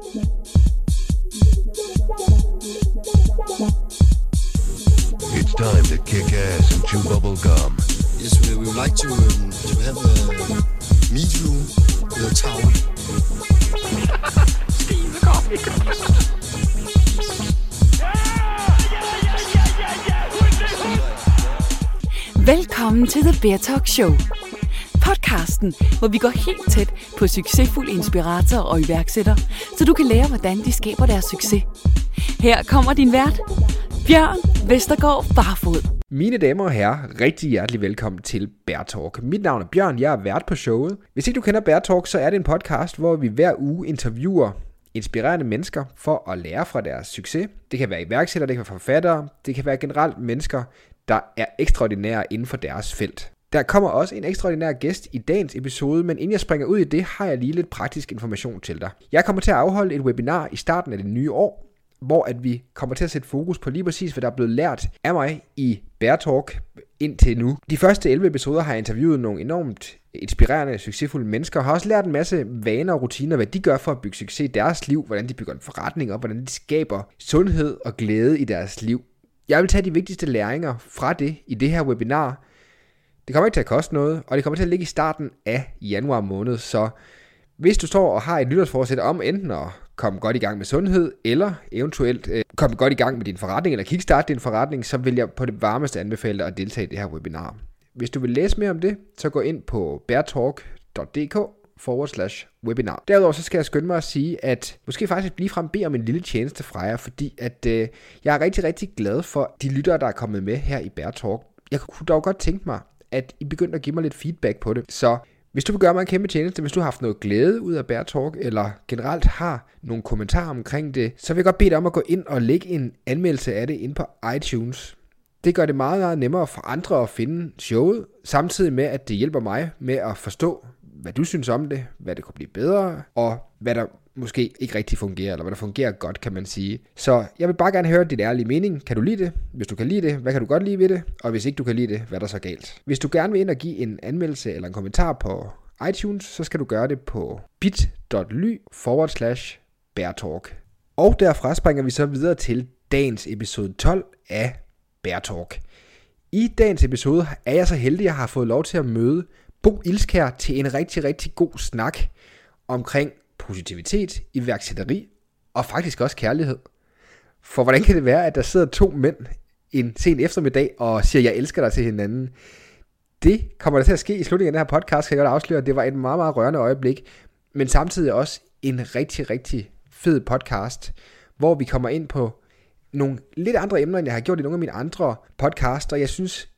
It's time to kick ass and chew bubble gum. Yes, we, we would like to, um, to have a meet you with a tower. Velkommen til The Beer Talk Show. Podcasten, hvor vi går helt tæt på succesfulde inspiratorer og iværksættere, så du kan lære, hvordan de skaber deres succes. Her kommer din vært, Bjørn Vestergaard Barfod. Mine damer og herrer, rigtig hjertelig velkommen til Bear Talk. Mit navn er Bjørn, jeg er vært på showet. Hvis ikke du kender Bear Talk, så er det en podcast, hvor vi hver uge interviewer inspirerende mennesker for at lære fra deres succes. Det kan være iværksættere, det kan være forfattere, det kan være generelt mennesker, der er ekstraordinære inden for deres felt. Der kommer også en ekstraordinær gæst i dagens episode, men inden jeg springer ud i det, har jeg lige lidt praktisk information til dig. Jeg kommer til at afholde et webinar i starten af det nye år, hvor at vi kommer til at sætte fokus på lige præcis, hvad der er blevet lært af mig i Bear Talk indtil nu. De første 11 episoder har jeg interviewet nogle enormt inspirerende, succesfulde mennesker, og har også lært en masse vaner og rutiner, hvad de gør for at bygge succes i deres liv, hvordan de bygger en forretning op, hvordan de skaber sundhed og glæde i deres liv. Jeg vil tage de vigtigste læringer fra det i det her webinar. Det kommer ikke til at koste noget, og det kommer til at ligge i starten af januar måned, så hvis du står og har et nytårsforsæt om enten at komme godt i gang med sundhed, eller eventuelt øh, komme godt i gang med din forretning, eller kickstarte din forretning, så vil jeg på det varmeste anbefale dig at deltage i det her webinar. Hvis du vil læse mere om det, så gå ind på beartalk.dk forward slash webinar. Derudover så skal jeg skynde mig at sige, at måske faktisk lige frem bede om en lille tjeneste fra jer, fordi at øh, jeg er rigtig, rigtig glad for de lyttere, der er kommet med her i Bear Talk. Jeg kunne dog godt tænke mig, at I begyndte at give mig lidt feedback på det. Så hvis du vil gøre mig en kæmpe tjeneste, hvis du har haft noget glæde ud af Bear Talk, eller generelt har nogle kommentarer omkring det, så vil jeg godt bede dig om at gå ind og lægge en anmeldelse af det ind på iTunes. Det gør det meget, meget nemmere for andre at finde showet, samtidig med, at det hjælper mig med at forstå, hvad du synes om det, hvad det kunne blive bedre, og hvad der måske ikke rigtig fungerer, eller hvad der fungerer godt, kan man sige. Så jeg vil bare gerne høre din ærlige mening. Kan du lide det? Hvis du kan lide det, hvad kan du godt lide ved det? Og hvis ikke du kan lide det, hvad er der så galt? Hvis du gerne vil ind og give en anmeldelse eller en kommentar på iTunes, så skal du gøre det på bit.ly forward slash bærtalk. Og derfra springer vi så videre til dagens episode 12 af Bærtalk. I dagens episode er jeg så heldig, at jeg har fået lov til at møde Bo Ilskær til en rigtig, rigtig god snak omkring positivitet, iværksætteri og faktisk også kærlighed. For hvordan kan det være, at der sidder to mænd en sen eftermiddag og siger, jeg elsker dig til hinanden? Det kommer der til at ske i slutningen af den her podcast, kan jeg godt afsløre. Det var et meget, meget rørende øjeblik, men samtidig også en rigtig, rigtig fed podcast, hvor vi kommer ind på nogle lidt andre emner, end jeg har gjort i nogle af mine andre podcasts, og jeg synes,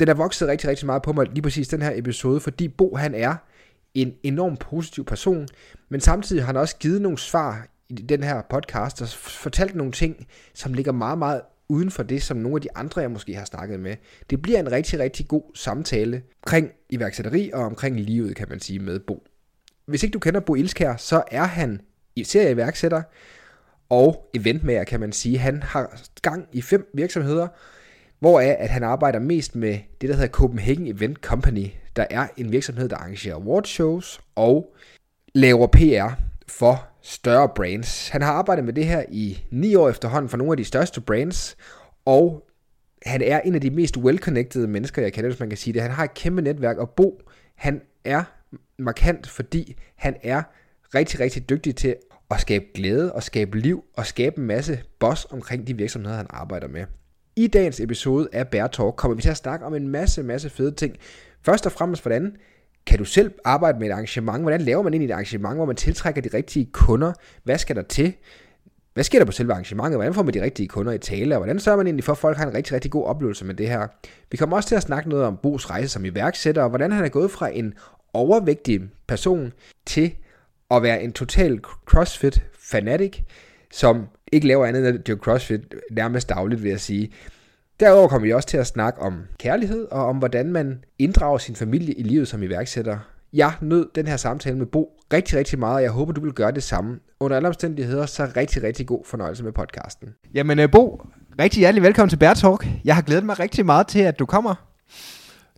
den er vokset rigtig, rigtig meget på mig lige præcis den her episode, fordi Bo han er en enorm positiv person, men samtidig har han også givet nogle svar i den her podcast, og fortalt nogle ting, som ligger meget, meget uden for det, som nogle af de andre, jeg måske har snakket med. Det bliver en rigtig, rigtig god samtale omkring iværksætteri og omkring livet, kan man sige, med Bo. Hvis ikke du kender Bo Ilskær, så er han især iværksætter og eventmager, kan man sige. Han har gang i fem virksomheder, hvoraf at han arbejder mest med det, der hedder Copenhagen Event Company, der er en virksomhed, der arrangerer awardshows og laver PR for større brands. Han har arbejdet med det her i ni år efterhånden for nogle af de største brands, og han er en af de mest well-connected mennesker, jeg kender, hvis man kan sige det. Han har et kæmpe netværk, og Bo, han er markant, fordi han er rigtig, rigtig dygtig til at skabe glæde og skabe liv og skabe en masse boss omkring de virksomheder, han arbejder med. I dagens episode af Bear Talk kommer vi til at snakke om en masse, masse fede ting. Først og fremmest, hvordan kan du selv arbejde med et arrangement? Hvordan laver man ind i et arrangement, hvor man tiltrækker de rigtige kunder? Hvad skal der til? Hvad sker der på selve arrangementet? Hvordan får man de rigtige kunder i tale? Og hvordan sørger man egentlig for, at folk har en rigtig, rigtig god oplevelse med det her? Vi kommer også til at snakke noget om Bos rejse som iværksætter, og hvordan han er gået fra en overvægtig person til at være en total CrossFit fanatic, som ikke laver andet end at dyrke CrossFit nærmest dagligt, vil jeg sige. Derudover kommer vi også til at snakke om kærlighed, og om hvordan man inddrager sin familie i livet som iværksætter. Jeg nød den her samtale med Bo rigtig, rigtig meget, og jeg håber, du vil gøre det samme. Under alle omstændigheder, så rigtig, rigtig god fornøjelse med podcasten. Jamen øh, Bo, rigtig hjertelig velkommen til Bear Talk. Jeg har glædet mig rigtig meget til, at du kommer.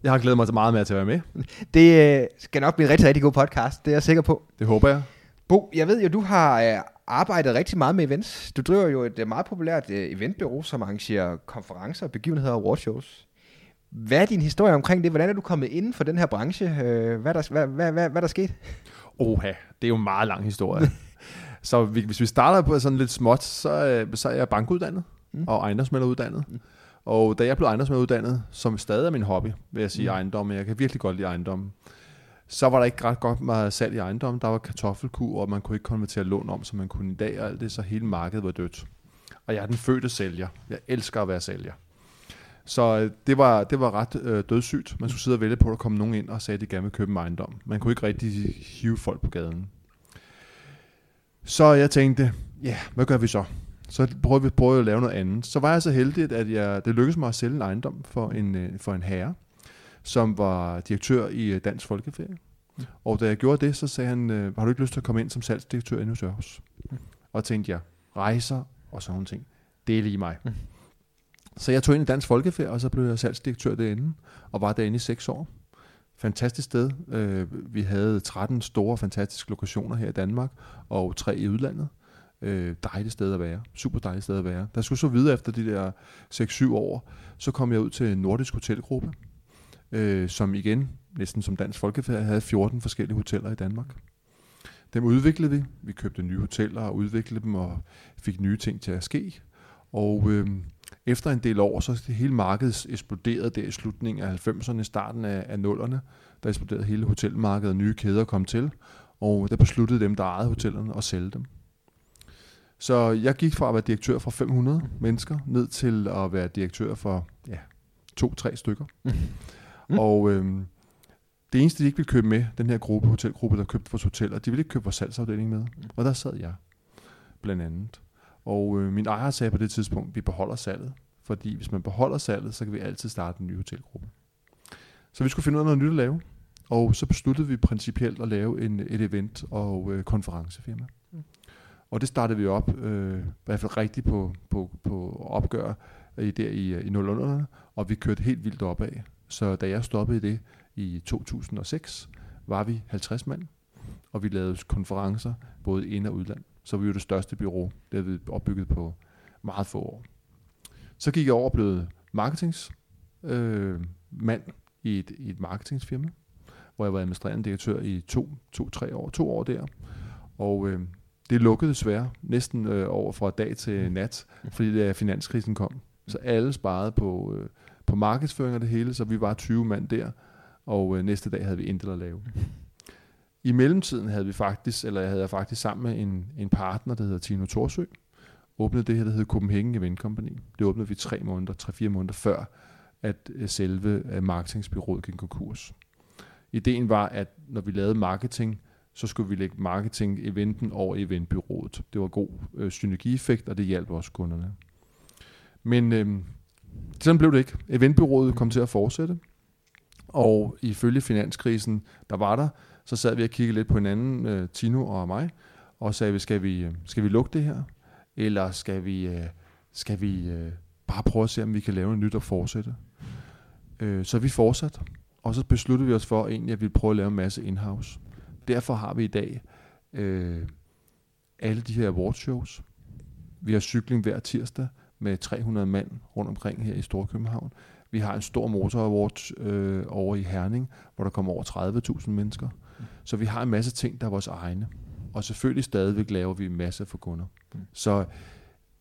Jeg har glædet mig så meget med til at være med. Det øh, skal nok blive en rigtig, rigtig god podcast, det er jeg sikker på. Det håber jeg. Bo, jeg ved jo, du har øh, arbejdet rigtig meget med events. Du driver jo et øh, meget populært øh, eventbureau, som arrangerer konferencer, begivenheder og awardshows. Hvad er din historie omkring det? Hvordan er du kommet inden for den her branche? Øh, Hvad er der, hvad, hvad, hvad, hvad er der sket? Oha, det er jo en meget lang historie. så vi, hvis vi starter på sådan lidt småt, så, så er jeg bankuddannet mm. og ejendomsmælderuddannet. Mm. Og da jeg blev ejendomsmælderuddannet, som stadig er min hobby, vil jeg sige mm. ejendom, jeg kan virkelig godt lide ejendom, så var der ikke ret godt meget salg i ejendom. Der var kartoffelkur, og man kunne ikke konvertere lån om, som man kunne i dag, og alt det, så hele markedet var dødt. Og jeg er den fødte sælger. Jeg elsker at være sælger. Så øh, det var, det var ret øh, dødssygt. Man skulle sidde og vælge på, at der kom nogen ind og sagde, at de gerne ville købe en ejendom. Man kunne ikke rigtig hive folk på gaden. Så jeg tænkte, ja, hvad gør vi så? Så prøvede vi prøvede at lave noget andet. Så var jeg så heldig, at jeg, det lykkedes mig at sælge en ejendom for en, øh, for en herre, som var direktør i øh, Dansk Folkeferie. Mm. Og da jeg gjorde det, så sagde han, øh, har du ikke lyst til at komme ind som salgsdirektør endnu hos os? Mm. Og tænkte jeg, rejser og sådan nogle ting, det er lige mig. Mm. Så jeg tog ind i Dansk Folkeferie, og så blev jeg salgsdirektør derinde, og var derinde i seks år. Fantastisk sted. Øh, vi havde 13 store, fantastiske lokationer her i Danmark, og tre i udlandet. Øh, dejligt sted at være. Super dejligt sted at være. Der skulle så videre efter de der 6-7 år, så kom jeg ud til Nordisk Hotelgruppe, øh, som igen, næsten som Dansk Folkefærd, havde 14 forskellige hoteller i Danmark. Dem udviklede vi. Vi købte nye hoteller og udviklede dem og fik nye ting til at ske. Og øh, efter en del år, så det hele markedet eksploderede der i slutningen af 90'erne, starten af, af 0'erne. Der eksploderede hele hotelmarkedet, og nye kæder kom til. Og der besluttede dem, der ejede hotellerne, at sælge dem. Så jeg gik fra at være direktør for 500 mennesker, ned til at være direktør for ja, to-tre stykker. Mm. Og øhm, det eneste, de ikke ville købe med, den her gruppe, hotelgruppe, der købte vores hoteller, de ville ikke købe vores salgsafdeling med. Og der sad jeg, blandt andet. Og øh, min ejer sagde på det tidspunkt, vi beholder salget. Fordi hvis man beholder salget, så kan vi altid starte en ny hotelgruppe. Så vi skulle finde ud af noget nyt at lave. Og så besluttede vi principielt at lave en, et event- og øh, konferencefirma. Mm. Og det startede vi op, øh, i hvert fald rigtigt på, på, på opgør i, der i, i 00'erne, og vi kørte helt vildt opad. Så da jeg stoppede det i 2006, var vi 50 mand, og vi lavede konferencer både ind- og udland. Så vi var det største bureau, det havde vi opbygget på meget få år. Så gik jeg over og blev marketings øh, mand i et, i et marketingsfirma, hvor jeg var administrerende direktør i to, to, tre år, to år der. Og øh, det lukkede desværre næsten øh, over fra dag til nat, fordi da finanskrisen kom. Så alle sparede på, øh, på markedsføring og det hele, så vi var 20 mand der, og øh, næste dag havde vi intet at lave. I mellemtiden havde vi faktisk, eller jeg havde faktisk sammen med en, en partner, der hedder Tino Torsø, åbnet det her, der hedder Copenhagen Event Company. Det åbnede vi tre måneder, tre-fire måneder før, at øh, selve øh, marketingsbyrået gik konkurs. Ideen var, at når vi lavede marketing, så skulle vi lægge marketing-eventen over eventbyrået. Det var god øh, synergieffekt, og det hjalp også kunderne. Men øh, sådan blev det ikke. Eventbyrået kom til at fortsætte, og ifølge finanskrisen, der var der, så sad vi og kiggede lidt på hinanden, øh, Tino og mig, og sagde, skal vi, øh, skal vi lukke det her? Eller skal vi, øh, skal vi bare prøve at se, om vi kan lave noget nyt og fortsætte? Så vi fortsatte, og så besluttede vi os for egentlig, at vi prøve at lave en masse in-house. Derfor har vi i dag alle de her awardshows. Vi har cykling hver tirsdag med 300 mand rundt omkring her i Storkøbenhavn. Vi har en stor motor award øh, over i Herning, hvor der kommer over 30.000 mennesker. Så vi har en masse ting, der er vores egne. Og selvfølgelig stadigvæk laver vi en masse for kunder. Så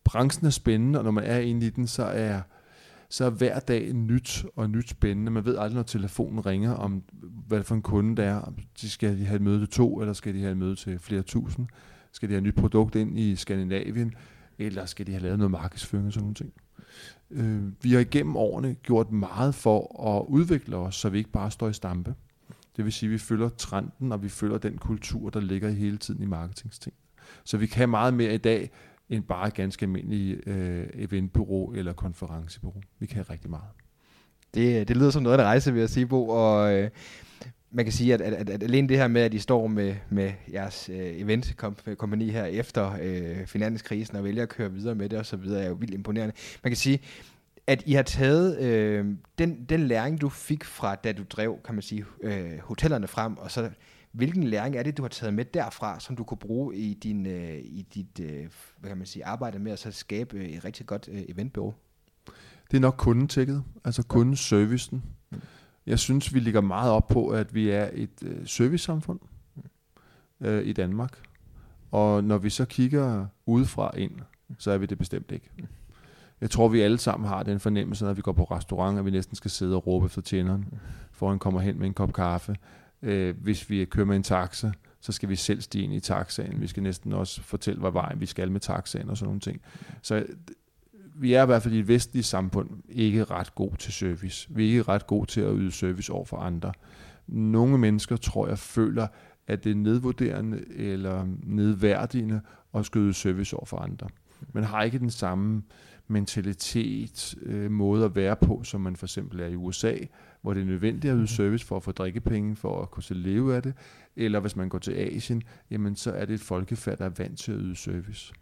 branchen er spændende, og når man er inde i den, så er, så er hver dag nyt og nyt spændende. Man ved aldrig, når telefonen ringer, om hvad for en kunde det er. Om de skal de have et møde til to, eller skal de have et møde til flere tusind? Skal de have et nyt produkt ind i Skandinavien? Eller skal de have lavet noget markedsføring og sådan nogle ting? Øh, vi har igennem årene gjort meget for at udvikle os, så vi ikke bare står i stampe. Det vil sige, at vi følger trenden, og vi følger den kultur, der ligger hele tiden i marketingsting. Så vi kan meget mere i dag, end bare et ganske almindeligt øh, eventbureau eller konferencebureau. Vi kan rigtig meget. Det, øh, det lyder som noget af en rejse, vil jeg sige, Bo, og øh, man kan sige, at, at, at, at alene det her med, at I står med, med jeres øh, eventkompani her efter øh, finanskrisen og vælger at køre videre med det og så videre, er jo vildt imponerende. Man kan sige, at I har taget øh, den, den læring, du fik fra, da du drev, kan man sige, øh, hotellerne frem, og så Hvilken læring er det, du har taget med derfra, som du kunne bruge i, din, øh, i dit øh, hvad kan man sige, arbejde med at så skabe øh, et rigtig godt øh, eventbureau? Det er nok kundetækket, altså kundeservicen. Jeg synes, vi ligger meget op på, at vi er et øh, servicesamfund øh, i Danmark. Og når vi så kigger udefra ind, så er vi det bestemt ikke. Jeg tror, vi alle sammen har den fornemmelse, når vi går på restaurant, at vi næsten skal sidde og råbe efter tjeneren, for han kommer hen med en kop kaffe. Øh, hvis vi kører med en taxa, så skal vi selv stige ind i taxaen. Vi skal næsten også fortælle, hvad vejen vi skal med taxaen og sådan nogle ting. Så vi er i hvert fald i et vestligt samfund ikke ret god til service. Vi er ikke ret gode til at yde service over for andre. Nogle mennesker, tror jeg, føler, at det er nedvurderende eller nedværdigende at skyde service over for andre. Man har ikke den samme mentalitet, øh, måde at være på, som man for eksempel er i USA, hvor det er nødvendigt at yde service for at få drikkepenge, for at kunne leve af det, eller hvis man går til Asien, jamen så er det et folkefærd, der er vant til at yde service.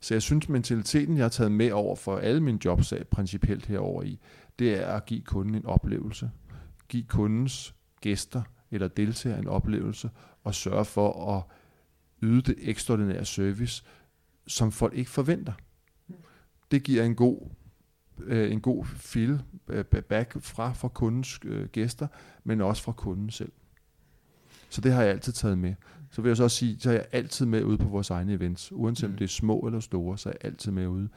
Så jeg synes, mentaliteten, jeg har taget med over for alle mine jobsag principielt herover i, det er at give kunden en oplevelse. Give kundens gæster eller deltagere en oplevelse, og sørge for at yde det ekstraordinære service, som folk ikke forventer. Det giver en god øh, en god feedback øh, fra, fra kundens øh, gæster, men også fra kunden selv. Så det har jeg altid taget med. Så vil jeg så også sige, så er jeg altid med ude på vores egne events. Uanset mm. om det er små eller store, så er jeg altid med ude.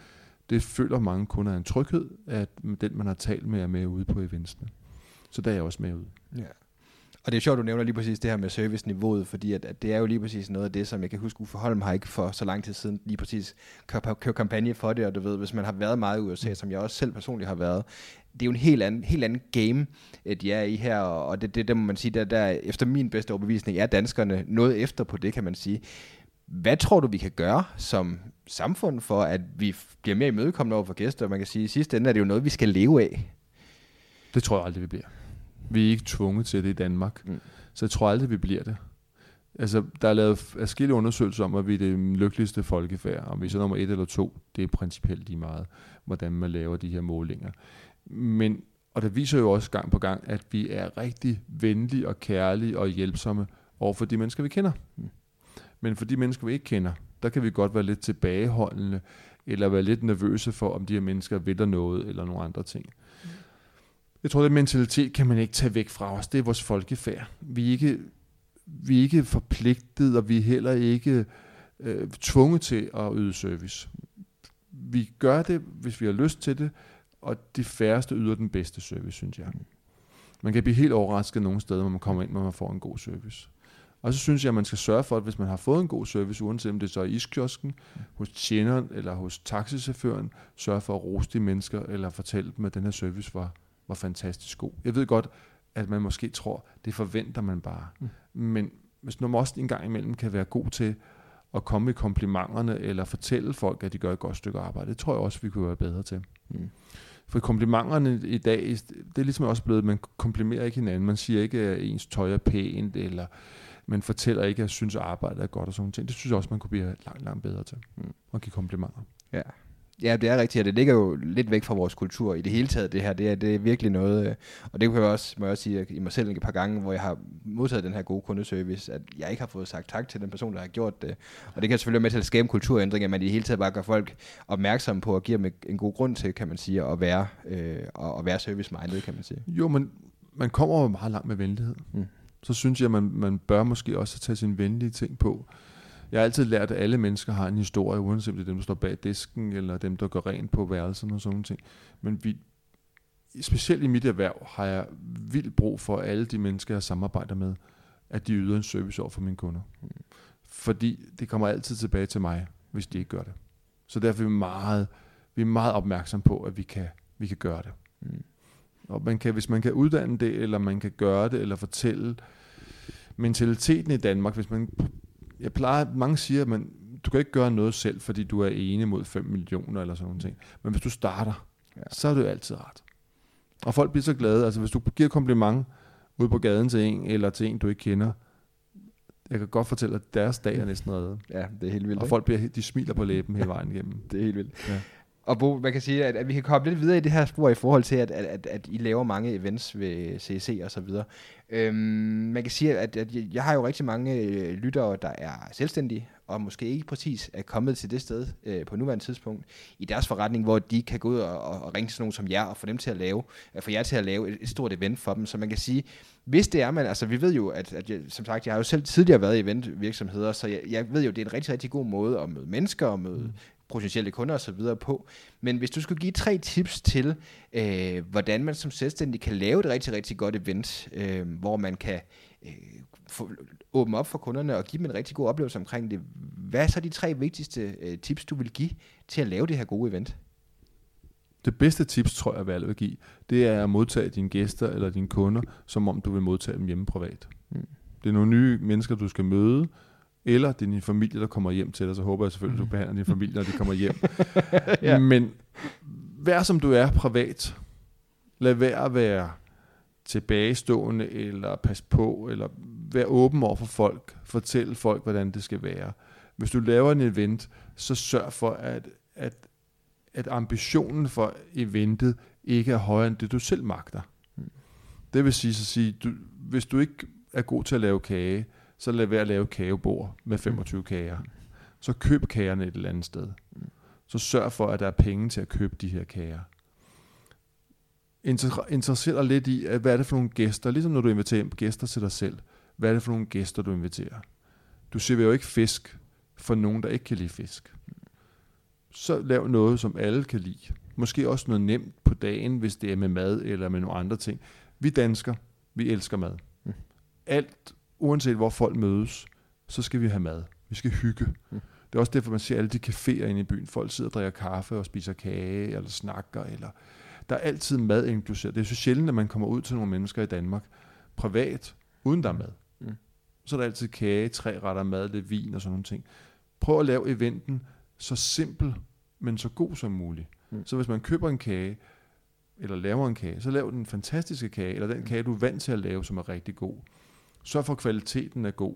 Det føler mange kunder en tryghed, at den, man har talt med, er med ude på eventsene. Så der er jeg også med ude. Ja. Og det er sjovt, du nævner lige præcis det her med serviceniveauet, fordi at, at det er jo lige præcis noget af det, som jeg kan huske, Uffe Holm har ikke for så lang tid siden lige præcis kørt kør kampagne for det, og du ved, hvis man har været meget i USA, som jeg også selv personligt har været, det er jo en helt anden, helt anden game, de er i her, og det, det, det må man sige, der, der efter min bedste overbevisning er danskerne noget efter på det, kan man sige. Hvad tror du, vi kan gøre som samfund for, at vi bliver mere imødekommende over for gæster? Man kan sige, at i sidste ende er det jo noget, vi skal leve af. Det tror jeg aldrig, vi bliver. Vi er ikke tvunget til det i Danmark. Mm. Så jeg tror aldrig, vi bliver det. Altså, der er lavet forskellige undersøgelser om, at vi er det lykkeligste folkefærd. Om vi er så nummer et eller to, det er principielt lige meget, hvordan man laver de her målinger. Men, og det viser jo også gang på gang, at vi er rigtig venlige og kærlige og hjælpsomme over for de mennesker, vi kender. Mm. Men for de mennesker, vi ikke kender, der kan vi godt være lidt tilbageholdende, eller være lidt nervøse for, om de her mennesker vil noget, eller nogle andre ting. Jeg tror, den mentalitet kan man ikke tage væk fra os. Det er vores folkefærd. Vi er ikke, vi er ikke forpligtet, og vi er heller ikke øh, tvunget til at yde service. Vi gør det, hvis vi har lyst til det, og de færreste yder den bedste service, synes jeg. Man kan blive helt overrasket nogle steder, når man kommer ind, når man får en god service. Og så synes jeg, at man skal sørge for, at hvis man har fået en god service, uanset om det så i iskiosken, hos tjeneren eller hos taxichaufføren, sørge for at rose de mennesker, eller fortælle dem, at den her service var var fantastisk god. Jeg ved godt, at man måske tror, det forventer man bare. Mm. Men hvis man også en gang imellem kan være god til at komme med komplimenterne, eller fortælle folk, at de gør et godt stykke arbejde, det tror jeg også, vi kunne være bedre til. Mm. For komplimenterne i dag, det er ligesom også blevet, at man komplimenterer ikke hinanden. Man siger ikke, at ens tøj er pænt, eller man fortæller ikke, at jeg synes, at arbejdet er godt og sådan ting. Det synes jeg også, man kunne blive langt, langt bedre til. Mm. At give komplimenter. Ja, Ja, det er rigtigt, og det ligger jo lidt væk fra vores kultur i det hele taget, det her. Det er, det er virkelig noget, øh, og det kan jeg også, må jeg også sige i mig selv et par gange, hvor jeg har modtaget den her gode kundeservice, at jeg ikke har fået sagt tak til den person, der har gjort det. Og det kan selvfølgelig være med til at skabe en kulturændring, at man i det hele taget bare gør folk opmærksomme på at give dem en god grund til, kan man sige, at være, øh, at være service-minded, kan man sige. Jo, men man kommer jo meget langt med venlighed. Mm. Så synes jeg, at man, man bør måske også tage sine venlige ting på. Jeg har altid lært, at alle mennesker har en historie, uanset om det er dem, der står bag disken, eller dem, der går rent på værelserne og sådan noget. Men vi, specielt i mit erhverv, har jeg vildt brug for alle de mennesker, jeg samarbejder med, at de yder en service over for mine kunder. Fordi det kommer altid tilbage til mig, hvis de ikke gør det. Så derfor er vi meget, vi er meget opmærksom på, at vi kan, vi kan gøre det. Mm. Og man kan, hvis man kan uddanne det, eller man kan gøre det, eller fortælle mentaliteten i Danmark, hvis man jeg plejer, mange siger, at man, du kan ikke gøre noget selv, fordi du er ene mod 5 millioner eller sådan noget. ting. Men hvis du starter, ja. så er det jo altid ret. Og folk bliver så glade. Altså hvis du giver kompliment ud på gaden til en, eller til en, du ikke kender, jeg kan godt fortælle, at deres dag er næsten reddet. Ja, det er helt vildt. Og folk bliver, de smiler på læben hele vejen igennem. det er helt vildt. Ja. Og Bo, man kan sige, at, at vi kan komme lidt videre i det her spor i forhold til, at, at, at, at I laver mange events ved CEC og så videre. Øhm, man kan sige, at, at jeg har jo rigtig mange øh, lyttere, der er selvstændige, og måske ikke præcis er kommet til det sted øh, på nuværende tidspunkt i deres forretning, hvor de kan gå ud og, og, og ringe til nogen som jer, og få dem til at lave, at få jer til at lave et, et stort event for dem. Så man kan sige, hvis det er man, altså vi ved jo, at, at jeg, som sagt, jeg har jo selv tidligere været i eventvirksomheder, så jeg, jeg ved jo, det er en rigtig, rigtig god måde at møde mennesker og møde mm potentielle kunder og så videre på. Men hvis du skulle give tre tips til, øh, hvordan man som selvstændig kan lave et rigtig, rigtig godt event, øh, hvor man kan øh, få, åbne op for kunderne og give dem en rigtig god oplevelse omkring det, hvad er så de tre vigtigste øh, tips, du vil give til at lave det her gode event? Det bedste tips, tror jeg, jeg vil give, det er at modtage dine gæster eller dine kunder, som om du vil modtage dem hjemme privat. Mm. Det er nogle nye mennesker, du skal møde, eller det er din familie, der kommer hjem til dig, så håber jeg selvfølgelig, at du behandler din familie, når de kommer hjem. ja. Men vær som du er privat. Lad være at være tilbagestående, eller pas på, eller vær åben over for folk. Fortæl folk, hvordan det skal være. Hvis du laver en event, så sørg for, at, at, at ambitionen for eventet ikke er højere end det, du selv magter. Det vil sige, så sige du, hvis du ikke er god til at lave kage, så lad være at lave kagebord med 25 kager. Så køb kagerne et eller andet sted. Så sørg for, at der er penge til at købe de her kager. Inter- interesser dig lidt i, hvad er det for nogle gæster, ligesom når du inviterer gæster til dig selv. Hvad er det for nogle gæster, du inviterer? Du serverer jo ikke fisk for nogen, der ikke kan lide fisk. Så lav noget, som alle kan lide. Måske også noget nemt på dagen, hvis det er med mad eller med nogle andre ting. Vi dansker, vi elsker mad. Alt, uanset hvor folk mødes, så skal vi have mad. Vi skal hygge. Det er også derfor, man ser alle de caféer inde i byen. Folk sidder og drikker kaffe og spiser kage, eller snakker, eller... Der er altid mad inkluseret. Det er så sjældent, at man kommer ud til nogle mennesker i Danmark, privat, uden der er mad. Mm. Så er der altid kage, tre retter mad, lidt vin og sådan nogle ting. Prøv at lave eventen så simpel, men så god som muligt. Mm. Så hvis man køber en kage, eller laver en kage, så lav den fantastiske kage, eller den kage, du er vant til at lave, som er rigtig god. Sørg for, at kvaliteten er god.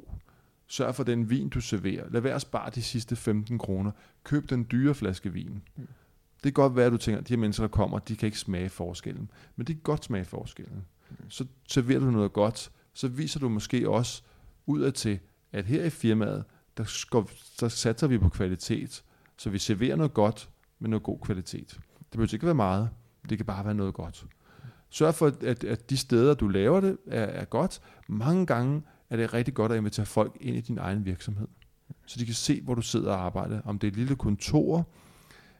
Sørg for den vin, du serverer. Lad være at spare de sidste 15 kroner. Køb den dyre flaske vin. Mm. Det kan godt være, at du tænker, at de her mennesker, der kommer, de kan ikke smage forskellen. Men de kan godt smage forskellen. Mm. Så serverer du noget godt, så viser du måske også udad til, at her i firmaet, der, skal, der satser vi på kvalitet, så vi serverer noget godt med noget god kvalitet. Det behøver ikke være meget, det kan bare være noget godt. Sørg for, at, at de steder, du laver det, er, er godt. Mange gange er det rigtig godt at invitere folk ind i din egen virksomhed, så de kan se, hvor du sidder og arbejder. Om det er et lille kontor,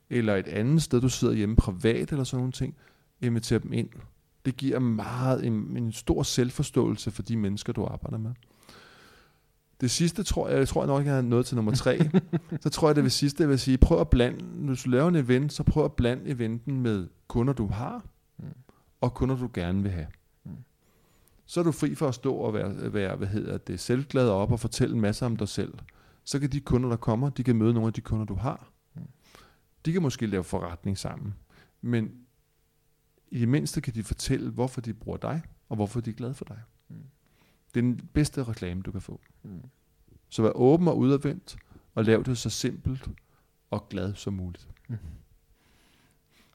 eller et andet sted, du sidder hjemme privat, eller sådan nogle ting. Inviter dem ind. Det giver meget en, en stor selvforståelse for de mennesker, du arbejder med. Det sidste tror jeg, jeg tror jeg nok, jeg har nået til nummer tre. så tror jeg, det vil sidste, jeg vil sige, prøv at blande, hvis du laver en event, så prøv at blande eventen med kunder, du har. Og kunder, du gerne vil have. Mm. Så er du fri for at stå og være, være hvad hedder det, selvglad op og fortælle en masse om dig selv. Så kan de kunder, der kommer, de kan møde nogle af de kunder, du har. Mm. De kan måske lave forretning sammen. Men i det mindste kan de fortælle, hvorfor de bruger dig, og hvorfor de er glade for dig. Mm. Det er den bedste reklame, du kan få. Mm. Så vær åben og udadvendt, og lav det så simpelt og glad som muligt. Mm.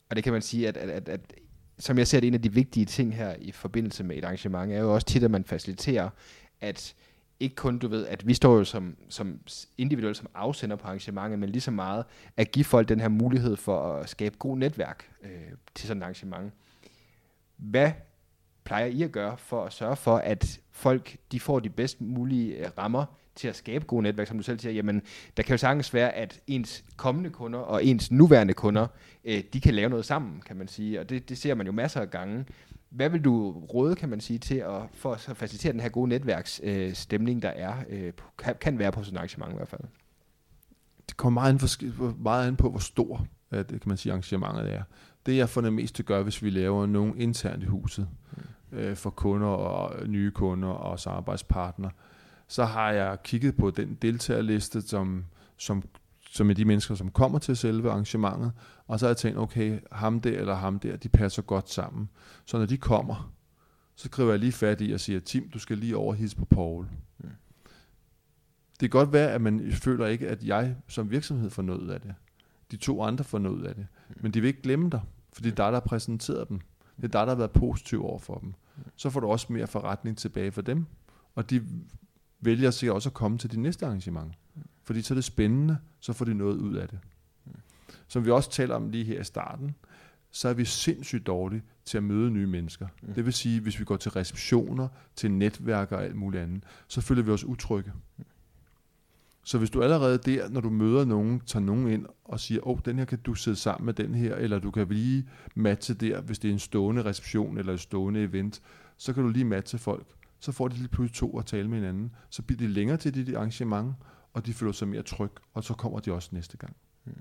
Og det kan man sige, at, at, at, at som jeg ser det, en af de vigtige ting her i forbindelse med et arrangement, er jo også tit, at man faciliterer, at ikke kun, du ved, at vi står jo som, som individuelt som afsender på arrangementet, men lige så meget at give folk den her mulighed for at skabe god netværk øh, til sådan et arrangement. Hvad plejer I at gøre for at sørge for, at folk de får de bedst mulige øh, rammer til at skabe gode netværk, som du selv siger, jamen, der kan jo sagtens være, at ens kommende kunder og ens nuværende kunder, øh, de kan lave noget sammen, kan man sige, og det, det ser man jo masser af gange. Hvad vil du råde, kan man sige, til at, for at facilitere den her gode netværksstemning, øh, der er, øh, kan, kan være på sådan et arrangement i hvert fald? Det kommer meget an, for, meget an på, hvor stor det kan man sige, arrangementet er. Det jeg får det mest til at gøre, hvis vi laver nogen internt i huset, mm. øh, for kunder og nye kunder og samarbejdspartnere, så har jeg kigget på den deltagerliste, som, som, som er de mennesker, som kommer til selve arrangementet, og så har jeg tænkt, okay, ham der eller ham der, de passer godt sammen. Så når de kommer, så skriver jeg lige fat i og siger, Tim, du skal lige overhisse på Paul. Mm. Det kan godt være, at man føler ikke, at jeg som virksomhed får noget af det. de to andre får noget ud af det. Men de vil ikke glemme dig, fordi det er dig, der har præsenteret dem. Det er dig, der har været positiv over for dem. Så får du også mere forretning tilbage for dem, og de vælger sikkert også at komme til de næste arrangement. Fordi så er det spændende, så får de noget ud af det. Som vi også taler om lige her i starten, så er vi sindssygt dårlige til at møde nye mennesker. Mm. Det vil sige, hvis vi går til receptioner, til netværk og alt muligt andet, så føler vi os utrygge. Så hvis du allerede der, når du møder nogen, tager nogen ind og siger, åh, oh, den her kan du sidde sammen med den her, eller du kan lige matche der, hvis det er en stående reception eller et stående event, så kan du lige matche folk. Så får de lige pludselig to at tale med hinanden. Så bliver de længere til dit arrangement, og de føler sig mere tryg, og så kommer de også næste gang. Mm.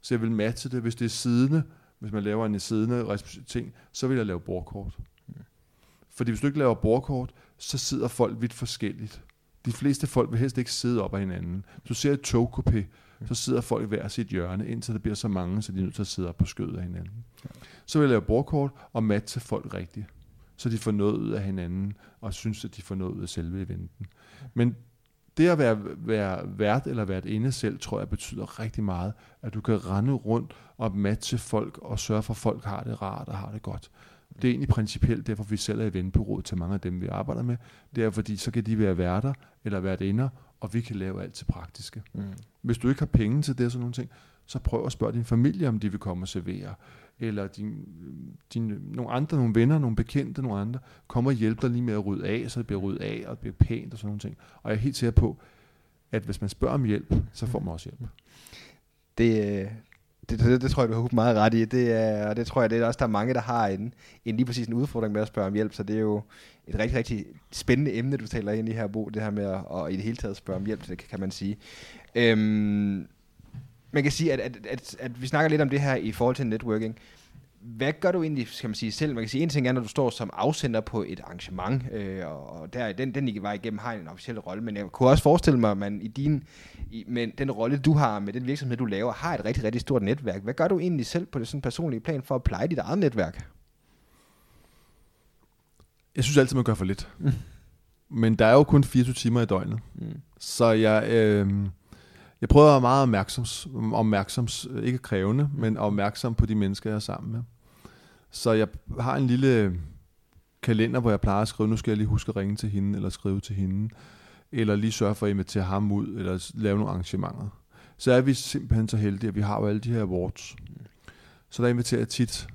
Så jeg vil matche det, hvis det er siddende, hvis man laver en siddende ting, så vil jeg lave bordkort. Mm. Fordi hvis du ikke laver bordkort, så sidder folk vidt forskelligt. De fleste folk vil helst ikke sidde op af hinanden. Hvis du ser et togkopé, så sidder folk hver sit hjørne, indtil der bliver så mange, så de er nødt til at sidde op på skødet af hinanden. Så vil jeg lave bordkort og matche folk rigtigt, så de får noget ud af hinanden, og synes, at de får noget ud af selve eventen. Men det at være, være vært eller vært inde selv, tror jeg betyder rigtig meget, at du kan rende rundt og matche folk og sørge for, at folk har det rart og har det godt. Det er egentlig principielt derfor, vi selv er eventbyrået til mange af dem, vi arbejder med. Det er fordi, så kan de være værter eller værtinder, og vi kan lave alt til praktiske. Mm. Hvis du ikke har penge til det og sådan nogle ting, så prøv at spørge din familie, om de vil komme og servere. Eller din, din, nogle andre, nogle venner, nogle bekendte, nogle andre, kommer og hjælper dig lige med at rydde af, så det bliver ryddet af, og det bliver pænt og sådan nogle ting. Og jeg er helt sikker på, at hvis man spørger om hjælp, så får man også hjælp. Det, øh, det, det, det tror jeg, du har meget ret i. Det er, og det tror jeg, det er også, der er mange, der har en, en lige præcis en udfordring med at spørge om hjælp, så det er jo et rigtig, rigtig spændende emne, du taler ind i her, Bo, det her med at og i det hele taget spørge om hjælp, det kan man sige. Øhm, man kan sige, at, at, at, at vi snakker lidt om det her i forhold til networking. Hvad gør du egentlig, skal man sige selv? Man kan sige, en ting er, når du står som afsender på et arrangement, øh, og der, den, den I var igennem har en officiel rolle, men jeg kunne også forestille mig, at man i din, i, med den rolle, du har, med den virksomhed, du laver, har et rigtig, rigtig stort netværk. Hvad gør du egentlig selv på det sådan personlige plan for at pleje dit eget netværk? Jeg synes altid, man gør for lidt. Mm. Men der er jo kun 24 timer i døgnet. Mm. Så jeg, øh, jeg prøver at være meget opmærksom, opmærksoms, øh, ikke krævende, men opmærksom på de mennesker, jeg er sammen med. Så jeg har en lille øh, kalender, hvor jeg plejer at skrive, nu skal jeg lige huske at ringe til hende, eller skrive til hende, eller lige sørge for at invitere ham ud, eller lave nogle arrangementer. Så er vi simpelthen så heldige, at vi har jo alle de her awards. Så der inviterer jeg tit,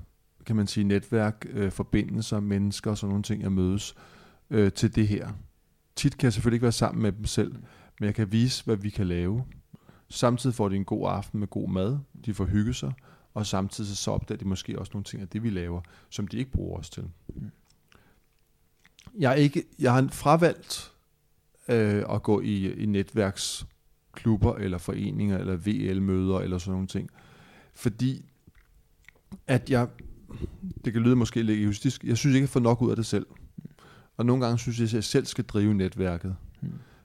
kan man sige, netværk, øh, forbindelser, mennesker og sådan nogle ting, jeg mødes øh, til det her. Tit kan jeg selvfølgelig ikke være sammen med dem selv, men jeg kan vise, hvad vi kan lave. Samtidig får de en god aften med god mad, de får hygge sig, og samtidig så opdager de måske også nogle ting af det, vi laver, som de ikke bruger os til. Jeg, er ikke, jeg har fravalgt øh, at gå i, i netværksklubber eller foreninger eller VL-møder eller sådan nogle ting. Fordi at jeg, det kan lyde måske lidt egoistisk, jeg synes ikke, jeg får nok ud af det selv. Og nogle gange synes jeg, at jeg selv skal drive netværket.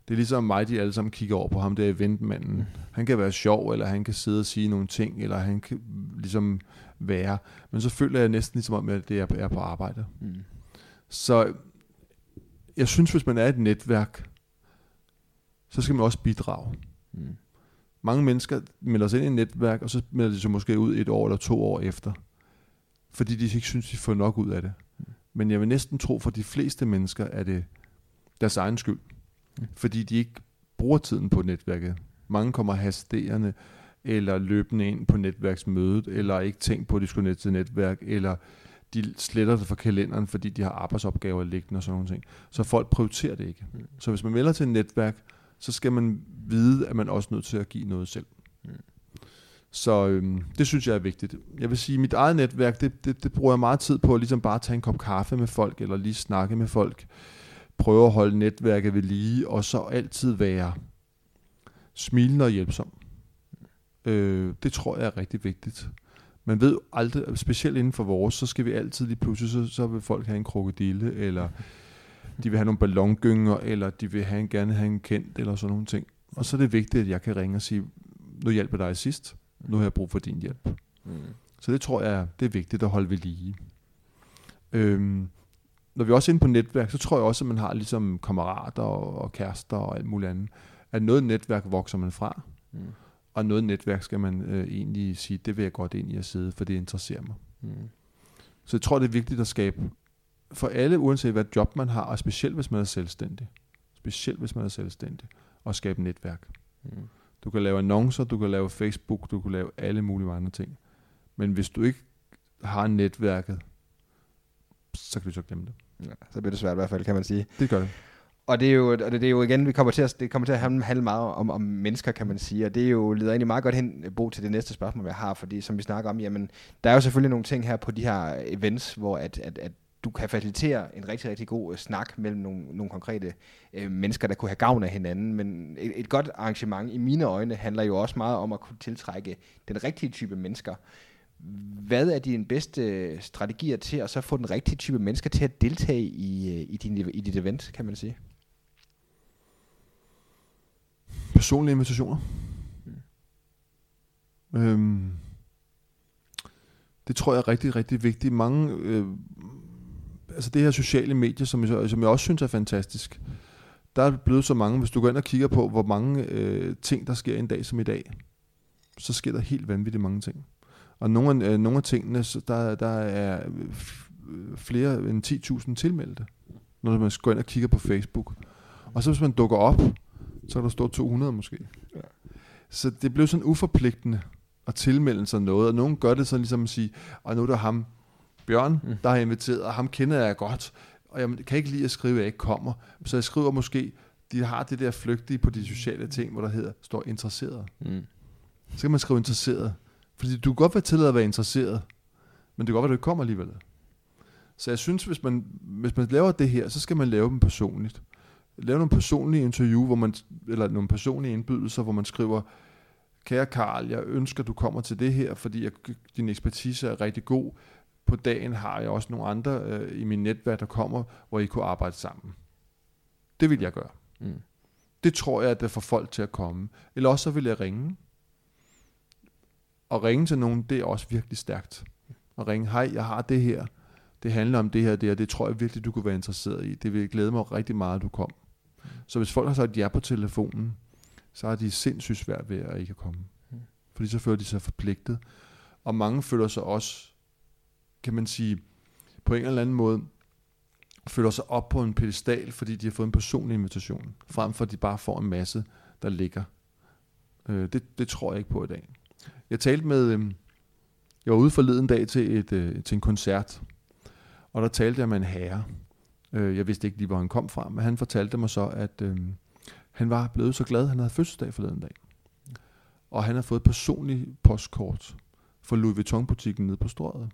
Det er ligesom mig, de alle sammen kigger over på ham, der eventmanden. Mm. Han kan være sjov, eller han kan sidde og sige nogle ting, eller han kan ligesom være. Men så føler jeg næsten ligesom om, at det er på arbejde. Mm. Så jeg synes, hvis man er et netværk, så skal man også bidrage. Mm. Mange mennesker melder sig ind i et netværk, og så melder de sig måske ud et år eller to år efter. Fordi de ikke synes, de får nok ud af det. Mm. Men jeg vil næsten tro, for de fleste mennesker er det deres egen skyld fordi de ikke bruger tiden på netværket. Mange kommer hasterende, eller løbende ind på netværksmødet, eller ikke tænkt på, at de skulle ned til netværk, eller de sletter det fra kalenderen, fordi de har arbejdsopgaver liggende og sådan nogle ting. Så folk prioriterer det ikke. Mm. Så hvis man melder til et netværk, så skal man vide, at man også er nødt til at give noget selv. Mm. Så øhm, det synes jeg er vigtigt. Jeg vil sige, at mit eget netværk, det, det, det bruger jeg meget tid på, at ligesom bare tage en kop kaffe med folk, eller lige snakke med folk prøve at holde netværket ved lige, og så altid være smilende og hjælpsom. Øh, det tror jeg er rigtig vigtigt. Man ved aldrig, specielt inden for vores, så skal vi altid lige pludselig, så, så vil folk have en krokodille, eller de vil have nogle ballongynger, eller de vil have en, gerne have en kendt, eller sådan nogle ting. Og så er det vigtigt, at jeg kan ringe og sige, nu hjælper dig sidst, nu har jeg brug for din hjælp. Mm. Så det tror jeg, det er vigtigt at holde ved lige. Øhm, når vi også er inde på netværk, så tror jeg også, at man har ligesom kammerater og, og kærester og alt muligt andet. At noget netværk vokser man fra. Mm. Og noget netværk skal man øh, egentlig sige, det vil jeg godt ind i at sidde, for det interesserer mig. Mm. Så jeg tror, det er vigtigt at skabe for alle, uanset hvad job man har, og specielt hvis man er selvstændig. Specielt hvis man er selvstændig. Og skabe netværk. Mm. Du kan lave annoncer, du kan lave Facebook, du kan lave alle mulige andre ting. Men hvis du ikke har netværket, så kan du så glemme det. Ja, så bliver det svært i hvert fald, kan man sige. Det gør det. Og det er jo, og det, det er jo igen, vi kommer til at, det kommer til at handle meget om, om mennesker, kan man sige. Og det er jo leder egentlig meget godt hen, Bo, til det næste spørgsmål, jeg har. Fordi som vi snakker om, jamen, der er jo selvfølgelig nogle ting her på de her events, hvor at, at, at du kan facilitere en rigtig, rigtig god øh, snak mellem nogle, nogle konkrete øh, mennesker, der kunne have gavn af hinanden. Men et, et godt arrangement i mine øjne handler jo også meget om at kunne tiltrække den rigtige type mennesker. Hvad er dine bedste strategier til at så få den rigtige type mennesker til at deltage i, øh, i, din, i dit event, kan man sige? Personlige invitationer. Mm. Øhm, det tror jeg er rigtig, rigtig vigtigt. Mange, øh, altså det her sociale medier, som jeg, som jeg også synes er fantastisk, der er blevet så mange, hvis du går ind og kigger på, hvor mange øh, ting, der sker en dag som i dag, så sker der helt vanvittigt mange ting. Og nogle af, øh, nogle af tingene, så der, der er f- flere end 10.000 tilmeldte, når man går ind og kigger på Facebook. Og så hvis man dukker op, så kan der stå 200 måske. Ja. Så det blev sådan uforpligtende at tilmelde sig noget, og nogen gør det sådan ligesom at sige, og nu er der ham, Bjørn, mm. der har inviteret, og ham kender jeg godt, og jeg kan ikke lide at skrive, at jeg ikke kommer. Så jeg skriver måske, de har det der flygtige på de sociale ting, hvor der hedder, står interesseret. Mm. Så kan man skrive interesseret. Fordi du kan godt være til at være interesseret, men det kan godt være, at du ikke kommer alligevel. Så jeg synes, hvis man, hvis man laver det her, så skal man lave dem personligt. Lave nogle personlige interview, hvor man, eller nogle personlige indbydelser, hvor man skriver, kære Karl, jeg ønsker, du kommer til det her, fordi jeg, din ekspertise er rigtig god. På dagen har jeg også nogle andre øh, i min netværk, der kommer, hvor I kunne arbejde sammen. Det vil jeg gøre. Mm. Det tror jeg, at det får folk til at komme. Eller også så vil jeg ringe. Og ringe til nogen, det er også virkelig stærkt. Og ringe, hej, jeg har det her. Det handler om det her, det her. Det tror jeg virkelig, du kunne være interesseret i. Det vil glæde mig rigtig meget, at du kom. Så hvis folk har sagt ja på telefonen, så har de sindssygt svært ved at ikke komme. Fordi så føler de sig forpligtet. Og mange føler sig også, kan man sige, på en eller anden måde, føler sig op på en pedestal, fordi de har fået en personlig invitation, frem for at de bare får en masse, der ligger. Øh, det, det tror jeg ikke på i dag. Jeg talte med, øh, jeg var ude forleden dag til, et, øh, til en koncert, og der talte jeg med en herre. Øh, jeg vidste ikke lige, hvor han kom fra, men han fortalte mig så, at øh, han var blevet så glad, han havde fødselsdag forleden dag. Og han har fået et personligt postkort fra Louis Vuitton-butikken nede på Strøget.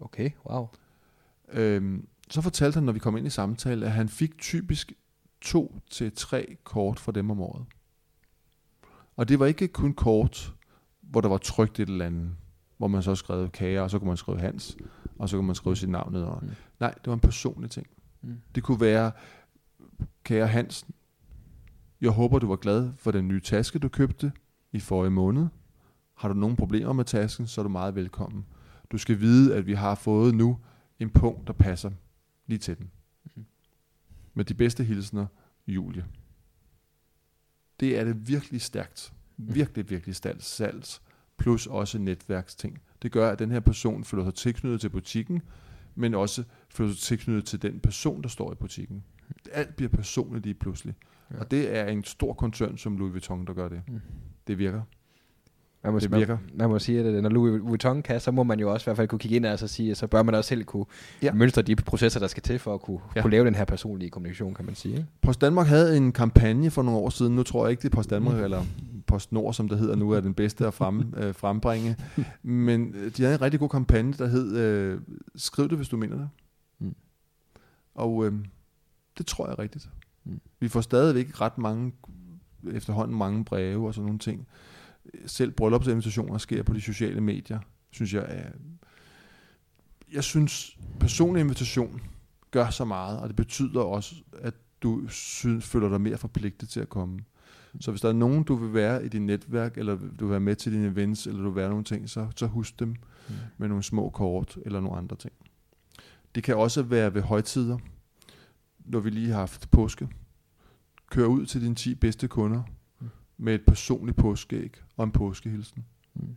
Okay, wow. Øhm, så fortalte han, når vi kom ind i samtale, at han fik typisk to til tre kort fra dem om året. Og det var ikke kun kort, hvor der var trygt et eller andet, hvor man så skrev kager, og så kunne man skrive Hans, og så kunne man skrive sit navn ned. Mm. Nej, det var en personlig ting. Mm. Det kunne være, kære Hans, jeg håber, du var glad for den nye taske, du købte i forrige måned. Har du nogle problemer med tasken, så er du meget velkommen. Du skal vide, at vi har fået nu en punkt, der passer lige til den. Mhm. Med de bedste hilsner, Julie. Det er det virkelig stærkt. Virkelig, virkelig stærkt salgs. Plus også netværksting. Det gør, at den her person føler sig tilknyttet til butikken, men også føler sig tilknyttet til den person, der står i butikken. Alt bliver personligt lige pludselig. Ja. Og det er en stor koncern som Louis Vuitton, der gør det. Mm. Det virker. Man må, Det man- virker. Man, må sige, at når Louis Vuitton kan, så må man jo også i hvert fald kunne kigge ind og så sige, at så bør man også selv kunne ja. Mønstre de processer, der skal til for at kunne, ja. Kunne lave den her personlige kommunikation, kan man sige. Post Danmark havde en kampagne for nogle år siden. Nu tror jeg ikke, det er Post Danmark, mm. eller Post Nord, som det hedder nu, er den bedste at frem, øh, frembringe. Men øh, de havde en rigtig god kampagne, der hed øh, Skriv det, hvis du mener det. Mm. Og øh, det tror jeg er rigtigt. Mm. Vi får stadigvæk ret mange, efterhånden mange breve og sådan nogle ting. Selv bryllupsinvitationer sker på de sociale medier, synes jeg er... Jeg synes, personlig invitation gør så meget, og det betyder også, at du synes, føler dig mere forpligtet til at komme. Så hvis der er nogen, du vil være i dit netværk, eller du vil være med til dine events, eller du vil være nogle ting, så, så husk dem Mm. med nogle små kort, eller nogle andre ting. Det kan også være ved højtider, når vi lige har haft påske. Kør ud til dine 10 bedste kunder Mm. med et personligt påskeæg og en påskehilsen. Mm.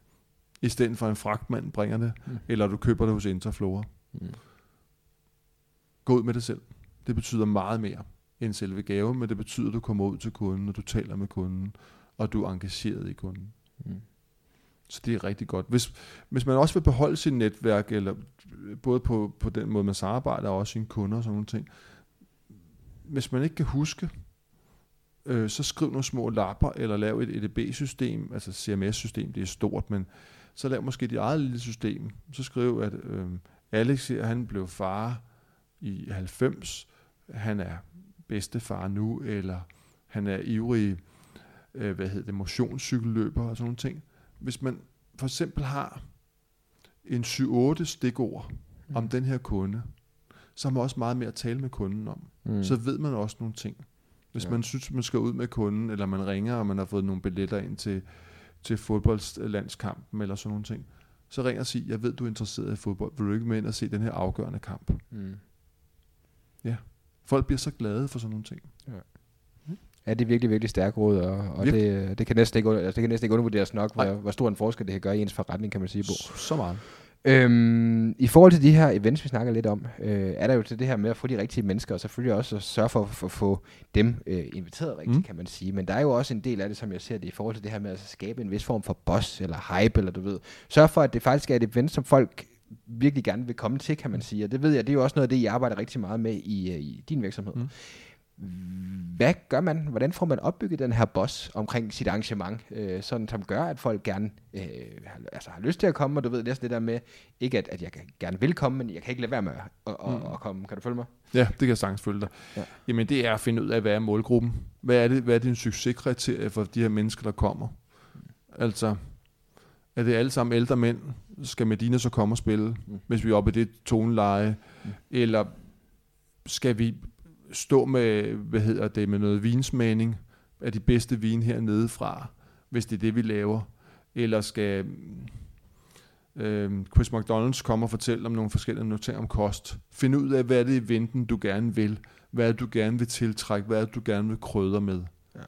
I stedet for en fragtmand bringer det, Mm. eller du køber det hos Interflora. Mm. Gå ud med det selv. Det betyder meget mere end selve gaven, men det betyder, at du kommer ud til kunden, og du taler med kunden, og du er engageret i kunden. Mm. Så det er rigtig godt. Hvis, hvis man også vil beholde sit netværk, eller øh, både på, på den måde, man samarbejder, og også sine kunder og sådan nogle ting. Hvis man ikke kan huske, øh, så skriv nogle små lapper, eller lav et EDB-system, altså CMS-system, det er stort, men så lav måske dit eget lille system. Så skriv, at øh, Alex her, han blev far i 90, han er bedstefar nu, eller han er ivrig, øh, hvad hedder det, motionscykelløber og sådan nogle ting. Hvis man for eksempel har en 7-8 stikord Mm. om den her kunde, så har man også meget mere at tale med kunden om. Mm. Så ved man også nogle ting. Hvis Ja. ja. man synes, man skal ud med kunden, eller man ringer, og man har fået nogle billetter ind til, til fodboldlandskampen, eller sådan nogle ting, så ring og sig, jeg ved, du er interesseret i fodbold. Vil du ikke med ind og se den her afgørende kamp? Mm. Folk bliver så glade for sådan nogle ting. Ja, det er virkelig, virkelig stærkt råd, og, og det, det, kan næsten ikke, altså, det kan næsten ikke undervurderes nok, hvor, hvor stor en forskel det kan gøre i ens forretning, kan man sige, Bo. Så meget. Øhm, I forhold til de her events, vi snakker lidt om, øh, er der jo til det her med at få de rigtige mennesker, og selvfølgelig også at sørge for at få dem øh, inviteret rigtigt, mm. Mm. kan man sige. Men der er jo også en del af det, som jeg ser det, i forhold til det her med at skabe en vis form for boss eller hype, eller du ved. Sørg for, at det faktisk er et event, som folk virkelig gerne vil komme til, kan man sige. Og det ved jeg, det er jo også noget af det, I arbejder rigtig meget med i, øh, i din virksomhed. Mm. Mm. Hvad gør man? Hvordan får man opbygget den her boss omkring sit arrangement, øh, sådan som gør, at folk gerne øh, har, altså har lyst til at komme, og du ved næsten det der med, ikke at, at jeg gerne vil komme, men jeg kan ikke lade være med at, at, Mm. at komme. Kan du følge mig? Ja, det kan jeg sagtens følge dig. Ja. Jamen det er at finde ud af, hvad er målgruppen? Hvad er det, hvad er din succeskriterie for de her mennesker, der kommer? Altså, er det alle sammen ældre mænd? Skal Medina så komme og spille, Mm. hvis vi er oppe i det toneleje? Mm. Eller skal vi stå med, hvad hedder det, med noget vinsmagning af de bedste vin hernede fra, hvis det er det, vi laver? Eller skal øh, Chris McDonald's komme og fortælle om nogle forskellige noteringer om kost? Find ud af, hvad er det i venten, du gerne vil? Hvad er det, du gerne vil tiltrække? Hvad er det, du gerne vil krydre med? Ja.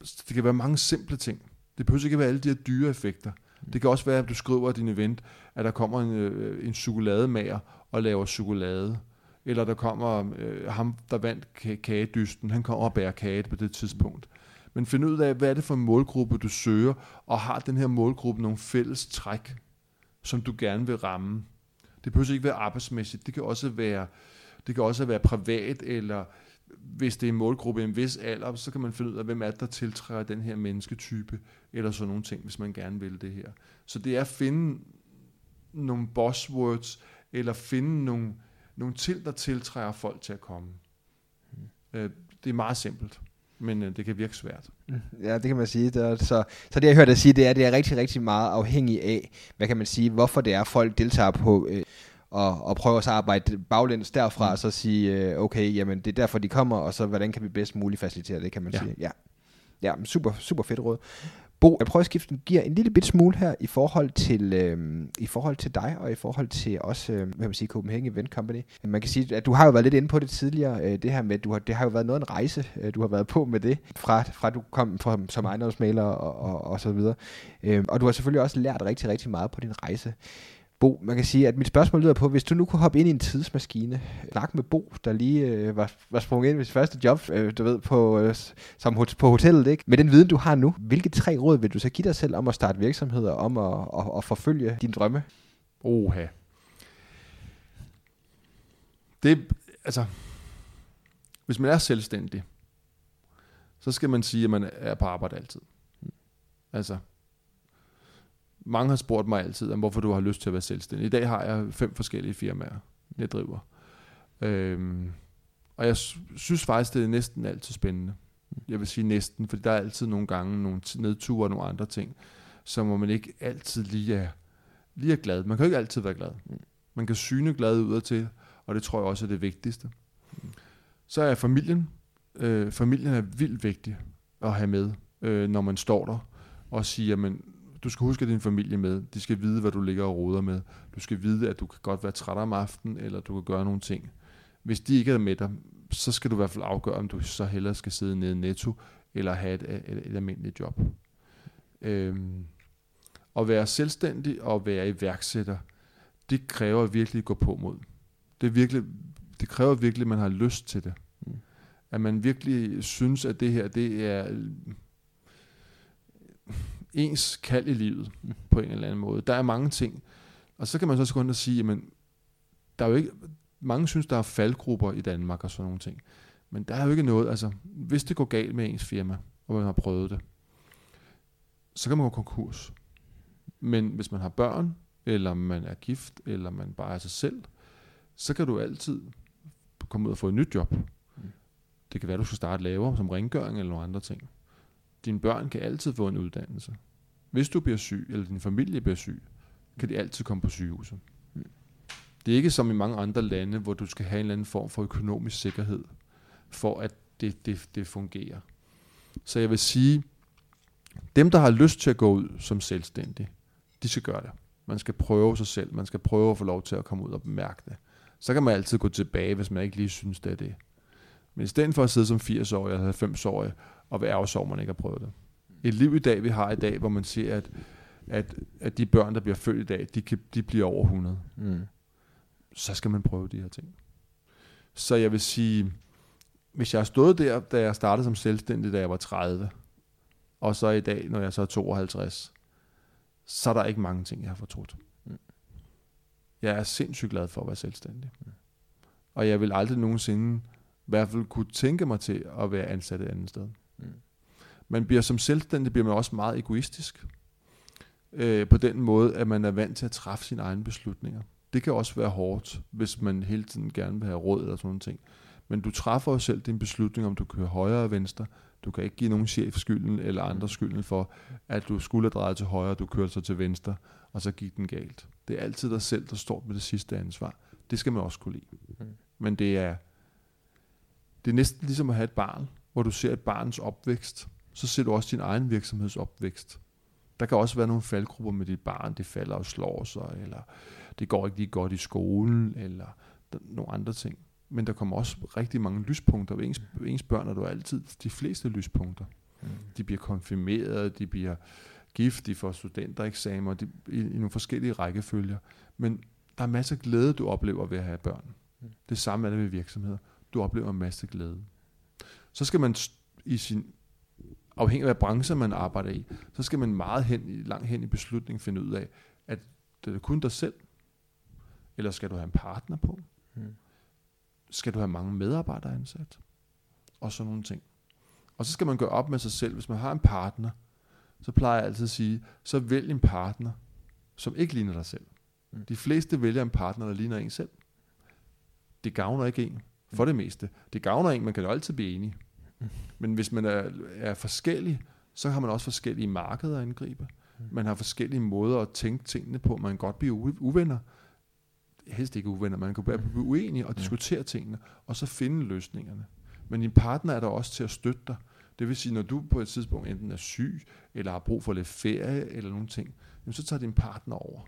Det kan være mange simple ting. Det behøver ikke at være alle de her dyre effekter. Det kan også være, at du skriver din event, at der kommer en, øh, en chokolademager og laver chokolade. Eller der kommer øh, ham, der vandt kagedysten, han kommer og bærer kage på det tidspunkt. Men find ud af, hvad er det for en målgruppe, du søger, og har den her målgruppe nogle fælles træk, som du gerne vil ramme. Det behøver ikke være arbejdsmæssigt, det kan også være, det kan også være privat, eller hvis det er en målgruppe i en vis alder, så kan man finde ud af, hvem er det, der tiltræder den her mennesketype, eller sådan nogle ting, hvis man gerne vil det her. Så det er at finde nogle buzzwords, eller finde nogle, nogle til, der tiltræder folk til at komme. Øh, Det er meget simpelt, men øh, det kan virke svært. Ja, det kan man sige. Det er, så, så det jeg hørte dig sige, det er, det er rigtig, rigtig meget afhængigt af, hvad kan man sige, hvorfor det er, folk deltager på, øh, og, og prøver så at arbejde baglæns derfra, mm. og så sige, øh, okay, jamen det er derfor, de kommer, og så hvordan kan vi bedst muligt facilitere det, kan man Ja. sige. Ja, ja super, super fedt råd. Bo, jeg prøver at skifte gear en lille bit smule her i forhold til, øh, i forhold til dig, og i forhold til også, øh, hvad man sige, Copenhagen Event Company. Man kan sige, at du har jo været lidt inde på det tidligere, øh, det her med, du har, det har jo været noget en rejse, øh, du har været på med det, fra, fra du kom fra, som ejendomsmaler og, og, og så videre. Øh, og du har selvfølgelig også lært rigtig, rigtig meget på din rejse. Bo, man kan sige, at mit spørgsmål lyder på, hvis du nu kunne hoppe ind i en tidsmaskine, snak med Bo, der lige øh, var, var sprunget ind ved sit første job, øh, du ved, på, øh, som hot- på hotellet, ikke? Med den viden, du har nu, hvilke tre råd vil du så give dig selv om at starte virksomheder, om at, at, at forfølge dine drømme? Oha. Det, altså, hvis man er selvstændig, så skal man sige, at man er på arbejde altid. Altså, mange har spurgt mig altid, om hvorfor du har lyst til at være selvstændig. I dag har jeg fem forskellige firmaer, jeg driver. Øhm, og jeg synes faktisk, det er næsten altid spændende. Jeg vil sige næsten, fordi der er altid nogle gange nogle nedture og nogle andre ting, som hvor man ikke altid lige er, lige er glad. Man kan jo ikke altid være glad. Man kan syne glad ud til, og det tror jeg også er det vigtigste. Så er familien. Øh, familien er vildt vigtig at have med, øh, når man står der og siger, men du skal huske din familie med. De skal vide, hvad du ligger og roder med. Du skal vide, at du kan godt være træt om aftenen, eller du kan gøre nogle ting. Hvis de ikke er med dig, så skal du i hvert fald afgøre, om du så hellere skal sidde nede i Netto, eller have et, et, et almindeligt job. Øhm, at være selvstændig og være iværksætter, det kræver virkelig at gå på mod. Det, virkelig, det kræver virkelig, at man har lyst til det. Mm. At man virkelig synes, at det her, det er ens kald i livet mm. på en eller anden måde. Der er mange ting. Og så kan man så gå ind og sige, jamen, der er jo ikke, mange synes, der er faldgrupper i Danmark og sådan nogle ting. Men der er jo ikke noget, altså, hvis det går galt med ens firma, og man har prøvet det, så kan man gå konkurs. Men hvis man har børn, eller man er gift, eller man bare er sig selv, så kan du altid komme ud og få et nyt job. Det kan være, du skal starte lavere som rengøring eller nogle andre ting. Dine børn kan altid få en uddannelse. Hvis du bliver syg, eller din familie bliver syg, kan de altid komme på sygehuset. Det er ikke som i mange andre lande, hvor du skal have en eller anden form for økonomisk sikkerhed, for at det, det, det fungerer. Så jeg vil sige, dem, der har lyst til at gå ud som selvstændig, de skal gøre det. Man skal prøve sig selv. Man skal prøve at få lov til at komme ud og bemærke det. Så kan man altid gå tilbage, hvis man ikke lige synes, det er det. Men i stedet for at sidde som 80-årig eller 90-årig og være ærgesår, man ikke har prøvet det. Et liv i dag, vi har i dag, hvor man siger, at, at, at de børn, der bliver født i dag, de, kan, de bliver over 100. Mm. Så skal man prøve de her ting. Så jeg vil sige, hvis jeg har stået der, da jeg startede som selvstændig, da jeg var 30, og så i dag, når jeg så er 52, så er der ikke mange ting, jeg har fortrudt. Mm. Jeg er sindssygt glad for at være selvstændig. Mm. Og jeg vil aldrig nogensinde i hvert fald kunne tænke mig til at være ansat et andet sted. Man bliver som selvstændig bliver man også meget egoistisk. Øh, på den måde, at man er vant til at træffe sine egne beslutninger. Det kan også være hårdt, hvis man hele tiden gerne vil have råd eller sådan noget ting. Men du træffer jo selv din beslutning, om du kører højre og venstre. Du kan ikke give nogen chef skylden eller andre skylden for, at du skulle have drejet til højre, og du kørte så til venstre, og så gik den galt. Det er altid dig selv, der står med det sidste ansvar. Det skal man også kunne lide. Mm. Men det er, det er næsten ligesom at have et barn, hvor du ser et barns opvækst, så ser du også din egen virksomheds opvækst. Der kan også være nogle faldgrupper med dit barn, det falder og slår sig, eller det går ikke lige godt i skolen, eller nogle andre ting. Men der kommer også rigtig mange lyspunkter. Ved ens, ved ens børn er du altid de fleste lyspunkter. Mm. De bliver konfirmeret, de bliver gift, de får studentereksamer, de, i, i nogle forskellige rækkefølger. Men der er masser af glæde, du oplever ved at have børn. Mm. Det samme er det ved virksomheder. Du oplever en masse glæde. Så skal man i sin afhængig af hvad branche man arbejder i, så skal man meget hen, langt hen i beslutningen finde ud af, at det er kun dig selv, eller skal du have en partner på? Mm skal du have mange medarbejdere ansat? Og sådan nogle ting. Og så skal man gøre op med sig selv, hvis man har en partner, så plejer jeg altid at sige, så vælg en partner, som ikke ligner dig selv. Mm. De fleste vælger en partner, der ligner en selv. Det gavner ikke en, for det meste. Det gavner en, man kan jo altid blive enig. Mm. Men hvis man er, er forskellig, så har man også forskellige markeder at angribe. Mm. Man har forskellige måder at tænke tingene på. Man kan godt blive uvenner, helst ikke uvenner, man kan bare blive uenige og diskutere tingene, og så finde løsningerne. Men din partner er der også til at støtte dig. Det vil sige, når du på et tidspunkt enten er syg, eller har brug for lidt ferie, eller nogle ting, jamen så tager din partner over.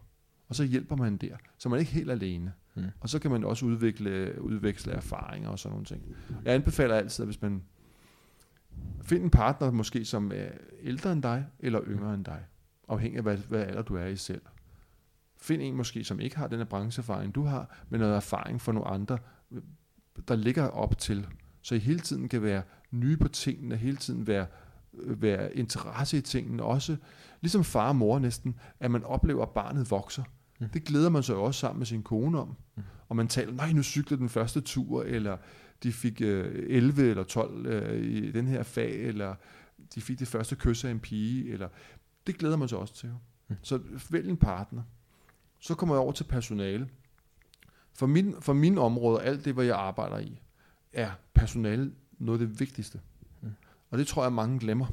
Og så hjælper man der, så man er ikke helt alene. Mm. Og så kan man også udvikle, udveksle erfaringer og sådan nogle ting. Jeg anbefaler altid, at hvis man finder en partner, måske som er ældre end dig, eller yngre end dig, afhængig af hvad, hvad alder du er i selv. Find en måske, som ikke har den her brancheerfaring, du har, men noget erfaring for nogle andre, der ligger op til. Så I hele tiden kan være nye på tingene, hele tiden være, være interesse i tingene, også ligesom far og mor næsten, at man oplever, at barnet vokser. Mm. Det glæder man sig også sammen med sin kone om. Mm. Og man taler, nej, nu cyklede den første tur, eller de fik øh, 11 eller 12 øh, i den her fag, eller de fik det første kys af en pige, eller det glæder man sig også til. Mm. Så vælg en partner. Så kommer jeg over til personale. For min, for min område, alt det, hvad jeg arbejder i, er personale noget af det vigtigste. Mm. Og det tror jeg, mange glemmer.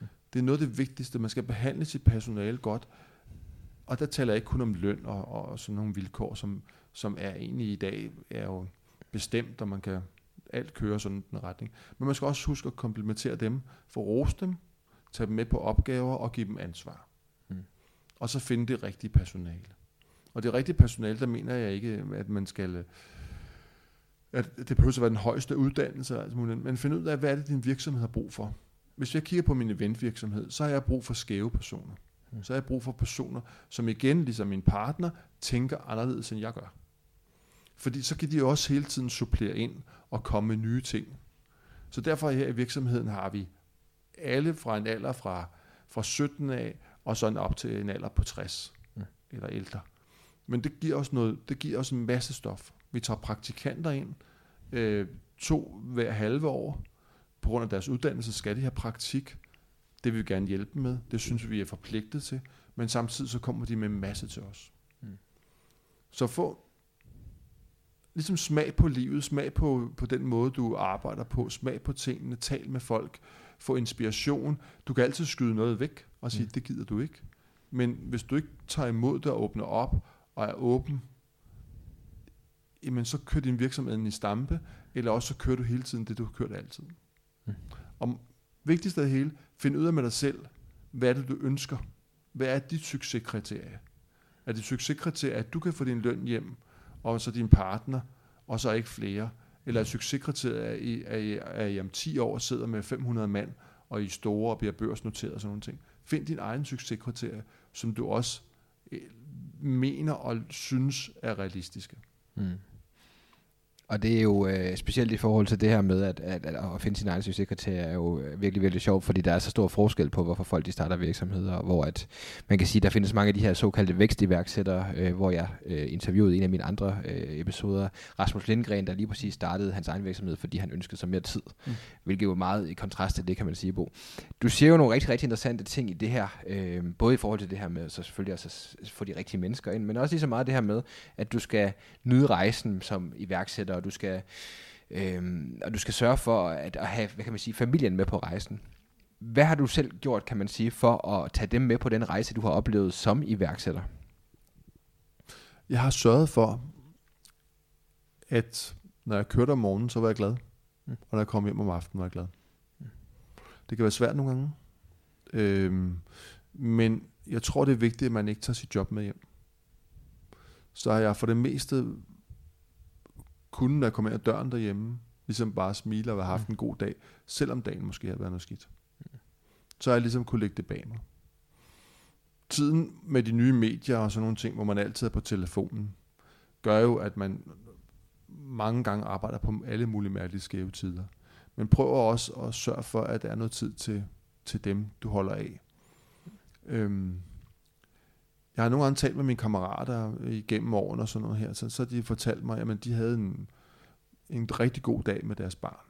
Mm. Det er noget af det vigtigste. Man skal behandle sit personale godt. Og der taler jeg ikke kun om løn og, og sådan nogle vilkår, som, som er egentlig i dag er jo bestemt, og man kan alt køre sådan den retning. Men man skal også huske at komplementere dem, for rose dem, tage dem med på opgaver og give dem ansvar. Mm. Og så finde det rigtige personale. Og det rigtige personale, der mener jeg ikke, at man skal at det behøver at være den højeste uddannelse, altså, men finde ud af, hvad er det, din virksomhed har brug for. hvis jeg kigger på min eventvirksomhed, så har jeg brug for skæve personer. Så har jeg brug for personer, som igen, ligesom min partner, tænker anderledes, end jeg gør. Fordi så kan de også hele tiden supplere ind og komme med nye ting. Så derfor her i virksomheden har vi alle fra en alder fra, fra 17 af, og sådan op til en alder på 60 mm. eller ældre. Men det giver os noget, det giver os en masse stof. Vi tager praktikanter ind, øh, to hver halve år. På grund af deres uddannelse skal de have praktik. Det vil vi gerne hjælpe dem med. Det synes vi er forpligtet til. Men samtidig så kommer de med en masse til os. Mm. Så få ligesom smag på livet, smag på, på den måde, du arbejder på, smag på tingene, tal med folk, få inspiration. Du kan altid skyde noget væk og sige, mm. det gider du ikke. Men hvis du ikke tager imod det og åbner op og er åben, jamen så kører din virksomhed i stampe, eller også så kører du hele tiden det, du har kørt altid. Mm. Og vigtigst af det hele, find ud af med dig selv, hvad er det, du ønsker? Hvad er dit succeskriterie? Er dit succeskriterie, at du kan få din løn hjem, og så din partner, og så ikke flere? Eller at succeskriteriet, er, I, at, I, at I om 10 år sidder med 500 mand, og I er store og bliver børsnoteret og sådan nogle ting? Find din egen succeskriterie, som du også eh, mener og synes er realistiske. Mm. Og det er jo øh, specielt i forhold til det her med, at, at, at, at finde sin egen succeskriterier er jo øh, virkelig, virkelig sjovt, fordi der er så stor forskel på, hvorfor folk de starter virksomheder, hvor at, man kan sige, der findes mange af de her såkaldte vækstiværksættere, øh, hvor jeg øh, interviewede en af mine andre øh, episoder, Rasmus Lindgren, der lige præcis startede hans egen virksomhed, fordi han ønskede sig mere tid, mm. hvilket jo meget i kontrast til det, kan man sige, Bo. Du siger jo nogle rigtig, rigtig interessante ting i det her, øh, både i forhold til det her med, så selvfølgelig også at få de rigtige mennesker ind, men også lige så meget det her med, at du skal nyde rejsen som iværksætter, og du skal, øhm, og du skal sørge for at, at have hvad kan man sige, familien med på rejsen. Hvad har du selv gjort, kan man sige, for at tage dem med på den rejse, du har oplevet som iværksætter? Jeg har sørget for, at når jeg kørte om morgenen, så var jeg glad. Mm. Og når jeg kom hjem om aftenen, var jeg glad. Mm. Det kan være svært nogle gange. Øhm, men jeg tror, det er vigtigt, at man ikke tager sit job med hjem. Så har jeg for det meste kunne, når jeg kom ind ad døren derhjemme, ligesom bare smile og have haft en god dag, selvom dagen måske havde været noget skidt. Så har jeg ligesom kunne lægge det bag mig. Tiden med de nye medier og sådan nogle ting, hvor man altid er på telefonen, gør jo, at man mange gange arbejder på alle mulige mærkelige skæve tider. Men prøv også at sørge for, at der er noget tid til, til dem, du holder af. Øhm, jeg har nogle gange talt med mine kammerater igennem årene og sådan noget her, så, så de fortalt mig, at de havde en, en rigtig god dag med deres barn.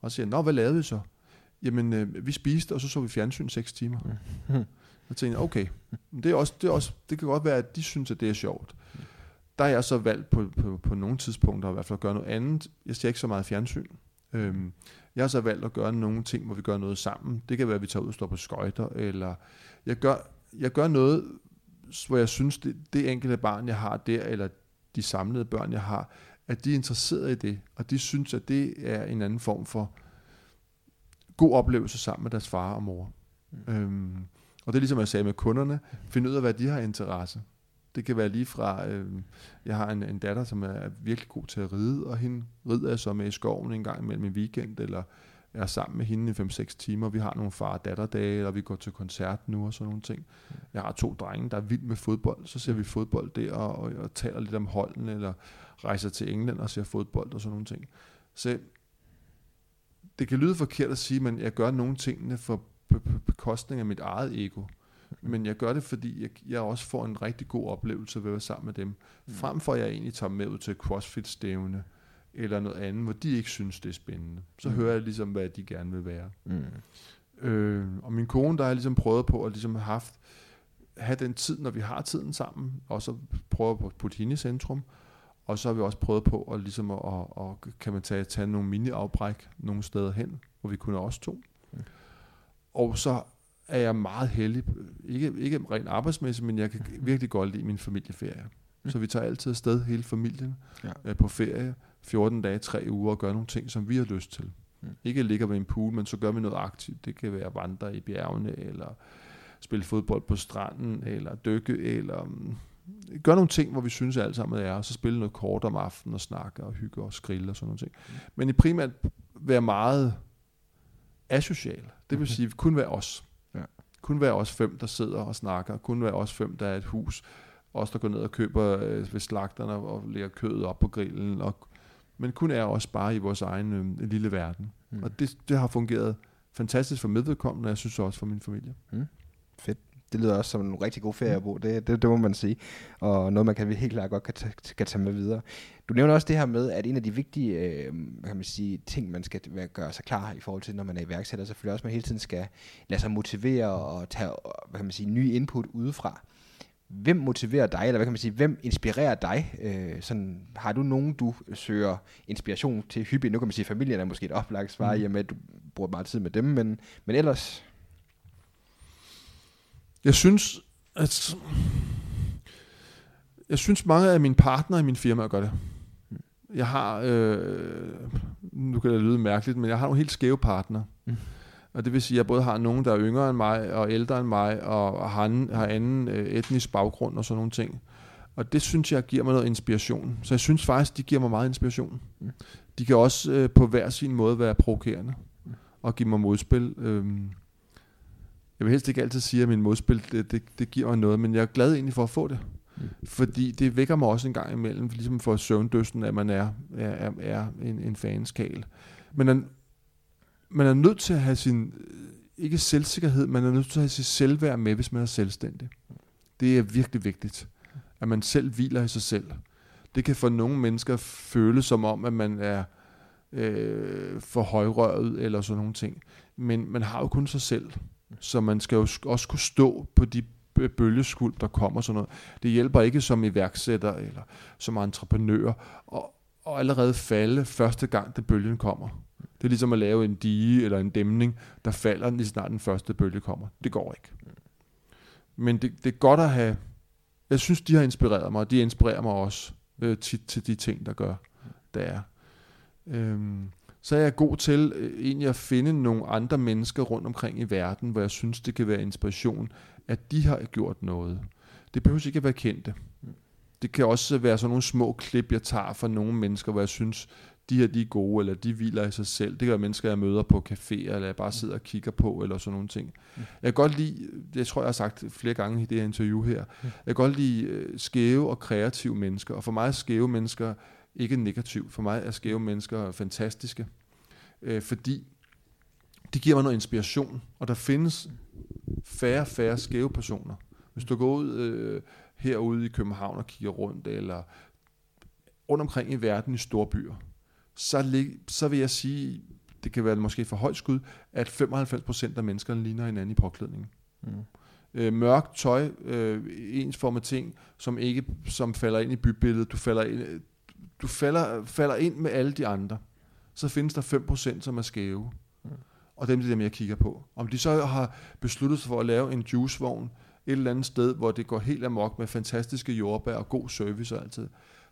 Og så siger nå, hvad lavede vi så? Jamen, øh, vi spiste, og så så vi fjernsyn 6 timer. Mm. Jeg tænkte okay, det, er også, det, er også, det kan godt være, at de synes, at det er sjovt. Der har jeg så valgt på, på, på nogle tidspunkter i hvert fald at gøre noget andet. Jeg ser ikke så meget fjernsyn. Øhm, jeg har så valgt at gøre nogle ting, hvor vi gør noget sammen. Det kan være, at vi tager ud og står på skøjter, eller jeg gør, jeg gør noget, hvor jeg synes, det, det enkelte barn, jeg har der, eller de samlede børn, jeg har, at de er interesserede i det, og de synes, at det er en anden form for god oplevelse sammen med deres far og mor. Mm. Øhm, og det er ligesom jeg sagde med kunderne, finde ud af, hvad de har interesse. Det kan være lige fra, øh, jeg har en, en datter, som er virkelig god til at ride, og hende rider jeg så med i skoven en gang imellem en weekend, eller er sammen med hende i 5-6 timer. Vi har nogle far-datter-dage, og vi går til koncert nu og sådan nogle ting. Jeg har to drenge, der er vild med fodbold. Så ser vi fodbold der, og, og, og taler lidt om holden, eller rejser til England og ser fodbold og sådan nogle ting. Så det kan lyde forkert at sige, men jeg gør nogle tingene for bekostning af mit eget ego. Men jeg gør det, fordi jeg, jeg også får en rigtig god oplevelse ved at være sammen med dem. Mm. Frem for at jeg egentlig tager med ud til CrossFit-stævne, eller noget andet, hvor de ikke synes, det er spændende. Så mm. hører jeg ligesom, hvad de gerne vil være. Mm. Øh, og min kone, der har ligesom prøvet på at ligesom haft, have den tid, når vi har tiden sammen, og så prøve at putte hende i centrum. Og så har vi også prøvet på at, ligesom at, at, at kan man tage, tage nogle mini-afbræk nogle steder hen, hvor vi kunne også to. Mm. Og så er jeg meget heldig, ikke, ikke rent arbejdsmæssigt, men jeg kan virkelig godt lide min familieferie. Mm. Så vi tager altid afsted hele familien ja. øh, på ferie, 14 dage, 3 uger og gøre nogle ting, som vi har lyst til. Mm. Ikke ligger ved en pool, men så gør vi noget aktivt. Det kan være at vandre i bjergene, eller spille fodbold på stranden, eller dykke, eller um, gør nogle ting, hvor vi synes at alt sammen er, og så spille noget kort om aftenen og snakke og hygge og skrille og sådan nogle ting. Mm. Men i primært være meget asocial. Det vil sige, kun være os. Ja. Kun være os fem, der sidder og snakker. Kun være os fem, der er et hus. Os, der går ned og køber øh, ved slagterne og lægger kødet op på grillen. Og, men kun er os bare i vores egen øh, lille verden. Mm. Og det, det har fungeret fantastisk for medvedkommende, og jeg synes også for min familie. Fedt. Det lyder også som en rigtig god ferie at bo. Det, det, det må man sige. Og noget, man kan helt klart godt kan tage, kan tage med videre. Du nævner også det her med, at en af de vigtige øh, kan man sige, ting, man skal gøre sig klar i forhold til, når man er iværksætter, selvfølgelig også, at man hele tiden skal lade sig motivere og tage hvad kan man sige, nye input udefra. Hvem motiverer dig, eller hvad kan man sige, hvem inspirerer dig? Øh, sådan, har du nogen, du søger inspiration til hyppigt? Nu kan man sige, at familien er måske et oplagt svar, mm. i og med, at du bruger meget tid med dem, men, men ellers... Jeg synes, at jeg synes mange af mine partnere i min firma gør det. Jeg har, øh, nu kan det lyde mærkeligt, men jeg har nogle helt skæve partnere. Mm. Og det vil sige, at jeg både har nogen, der er yngre end mig, og ældre end mig, og har anden, har anden øh, etnisk baggrund og sådan nogle ting. Og det synes jeg giver mig noget inspiration. Så jeg synes faktisk, de giver mig meget inspiration. Mm. De kan også øh, på hver sin måde være provokerende og give mig modspil. Øhm, jeg vil helst ikke altid sige, at min modspil, det, det, det giver mig noget, men jeg er glad egentlig for at få det. Mm. Fordi det vækker mig også en gang imellem, ligesom for søvndøsten, at man er, er, er, en, en fanskal. Men man er nødt til at have sin, øh, ikke selvsikkerhed, man er nødt til at have sit selvværd med, hvis man er selvstændig. Det er virkelig vigtigt, at man selv hviler i sig selv. Det kan for nogle mennesker føles som om, at man er øh, for højrøret eller sådan nogle ting. Men man har jo kun sig selv, så man skal jo også kunne stå på de bølgeskuld, der kommer sådan noget. Det hjælper ikke som iværksætter eller som entreprenør og, og allerede falde første gang, det bølgen kommer. Det er ligesom at lave en dige eller en dæmning, der falder lige snart den første bølge kommer. Det går ikke. Men det, det er godt at have... Jeg synes, de har inspireret mig, og de inspirerer mig også øh, tit til de ting, der gør, der er. Øhm, så er jeg god til øh, egentlig at finde nogle andre mennesker rundt omkring i verden, hvor jeg synes, det kan være inspiration, at de har gjort noget. Det behøver ikke at være kendte. Det kan også være sådan nogle små klip, jeg tager fra nogle mennesker, hvor jeg synes, de her de er gode, eller de hviler i sig selv. Det være mennesker, jeg møder på caféer, eller jeg bare sidder og kigger på, eller sådan nogle ting. Jeg kan godt lide, det tror jeg, jeg har sagt flere gange i det her interview her, jeg kan godt lide øh, skæve og kreative mennesker, og for mig er skæve mennesker ikke negativt. For mig er skæve mennesker fantastiske, øh, fordi de giver mig noget inspiration, og der findes færre og færre skæve personer. Hvis du går ud øh, herude i København og kigger rundt, eller rundt omkring i verden i store byer, så, så vil jeg sige, det kan være måske for højt skud, at 95% af menneskerne ligner hinanden i påklædningen. Mm. Øh, mørkt tøj, øh, ensformede ting, som ikke som falder ind i bybilledet. Du falder ind, du falder, falder ind med alle de andre. Så findes der 5%, som er skæve. Mm. Og dem er dem, jeg kigger på. Om de så har besluttet sig for at lave en juicevogn et eller andet sted, hvor det går helt amok med fantastiske jordbær og god service og altid,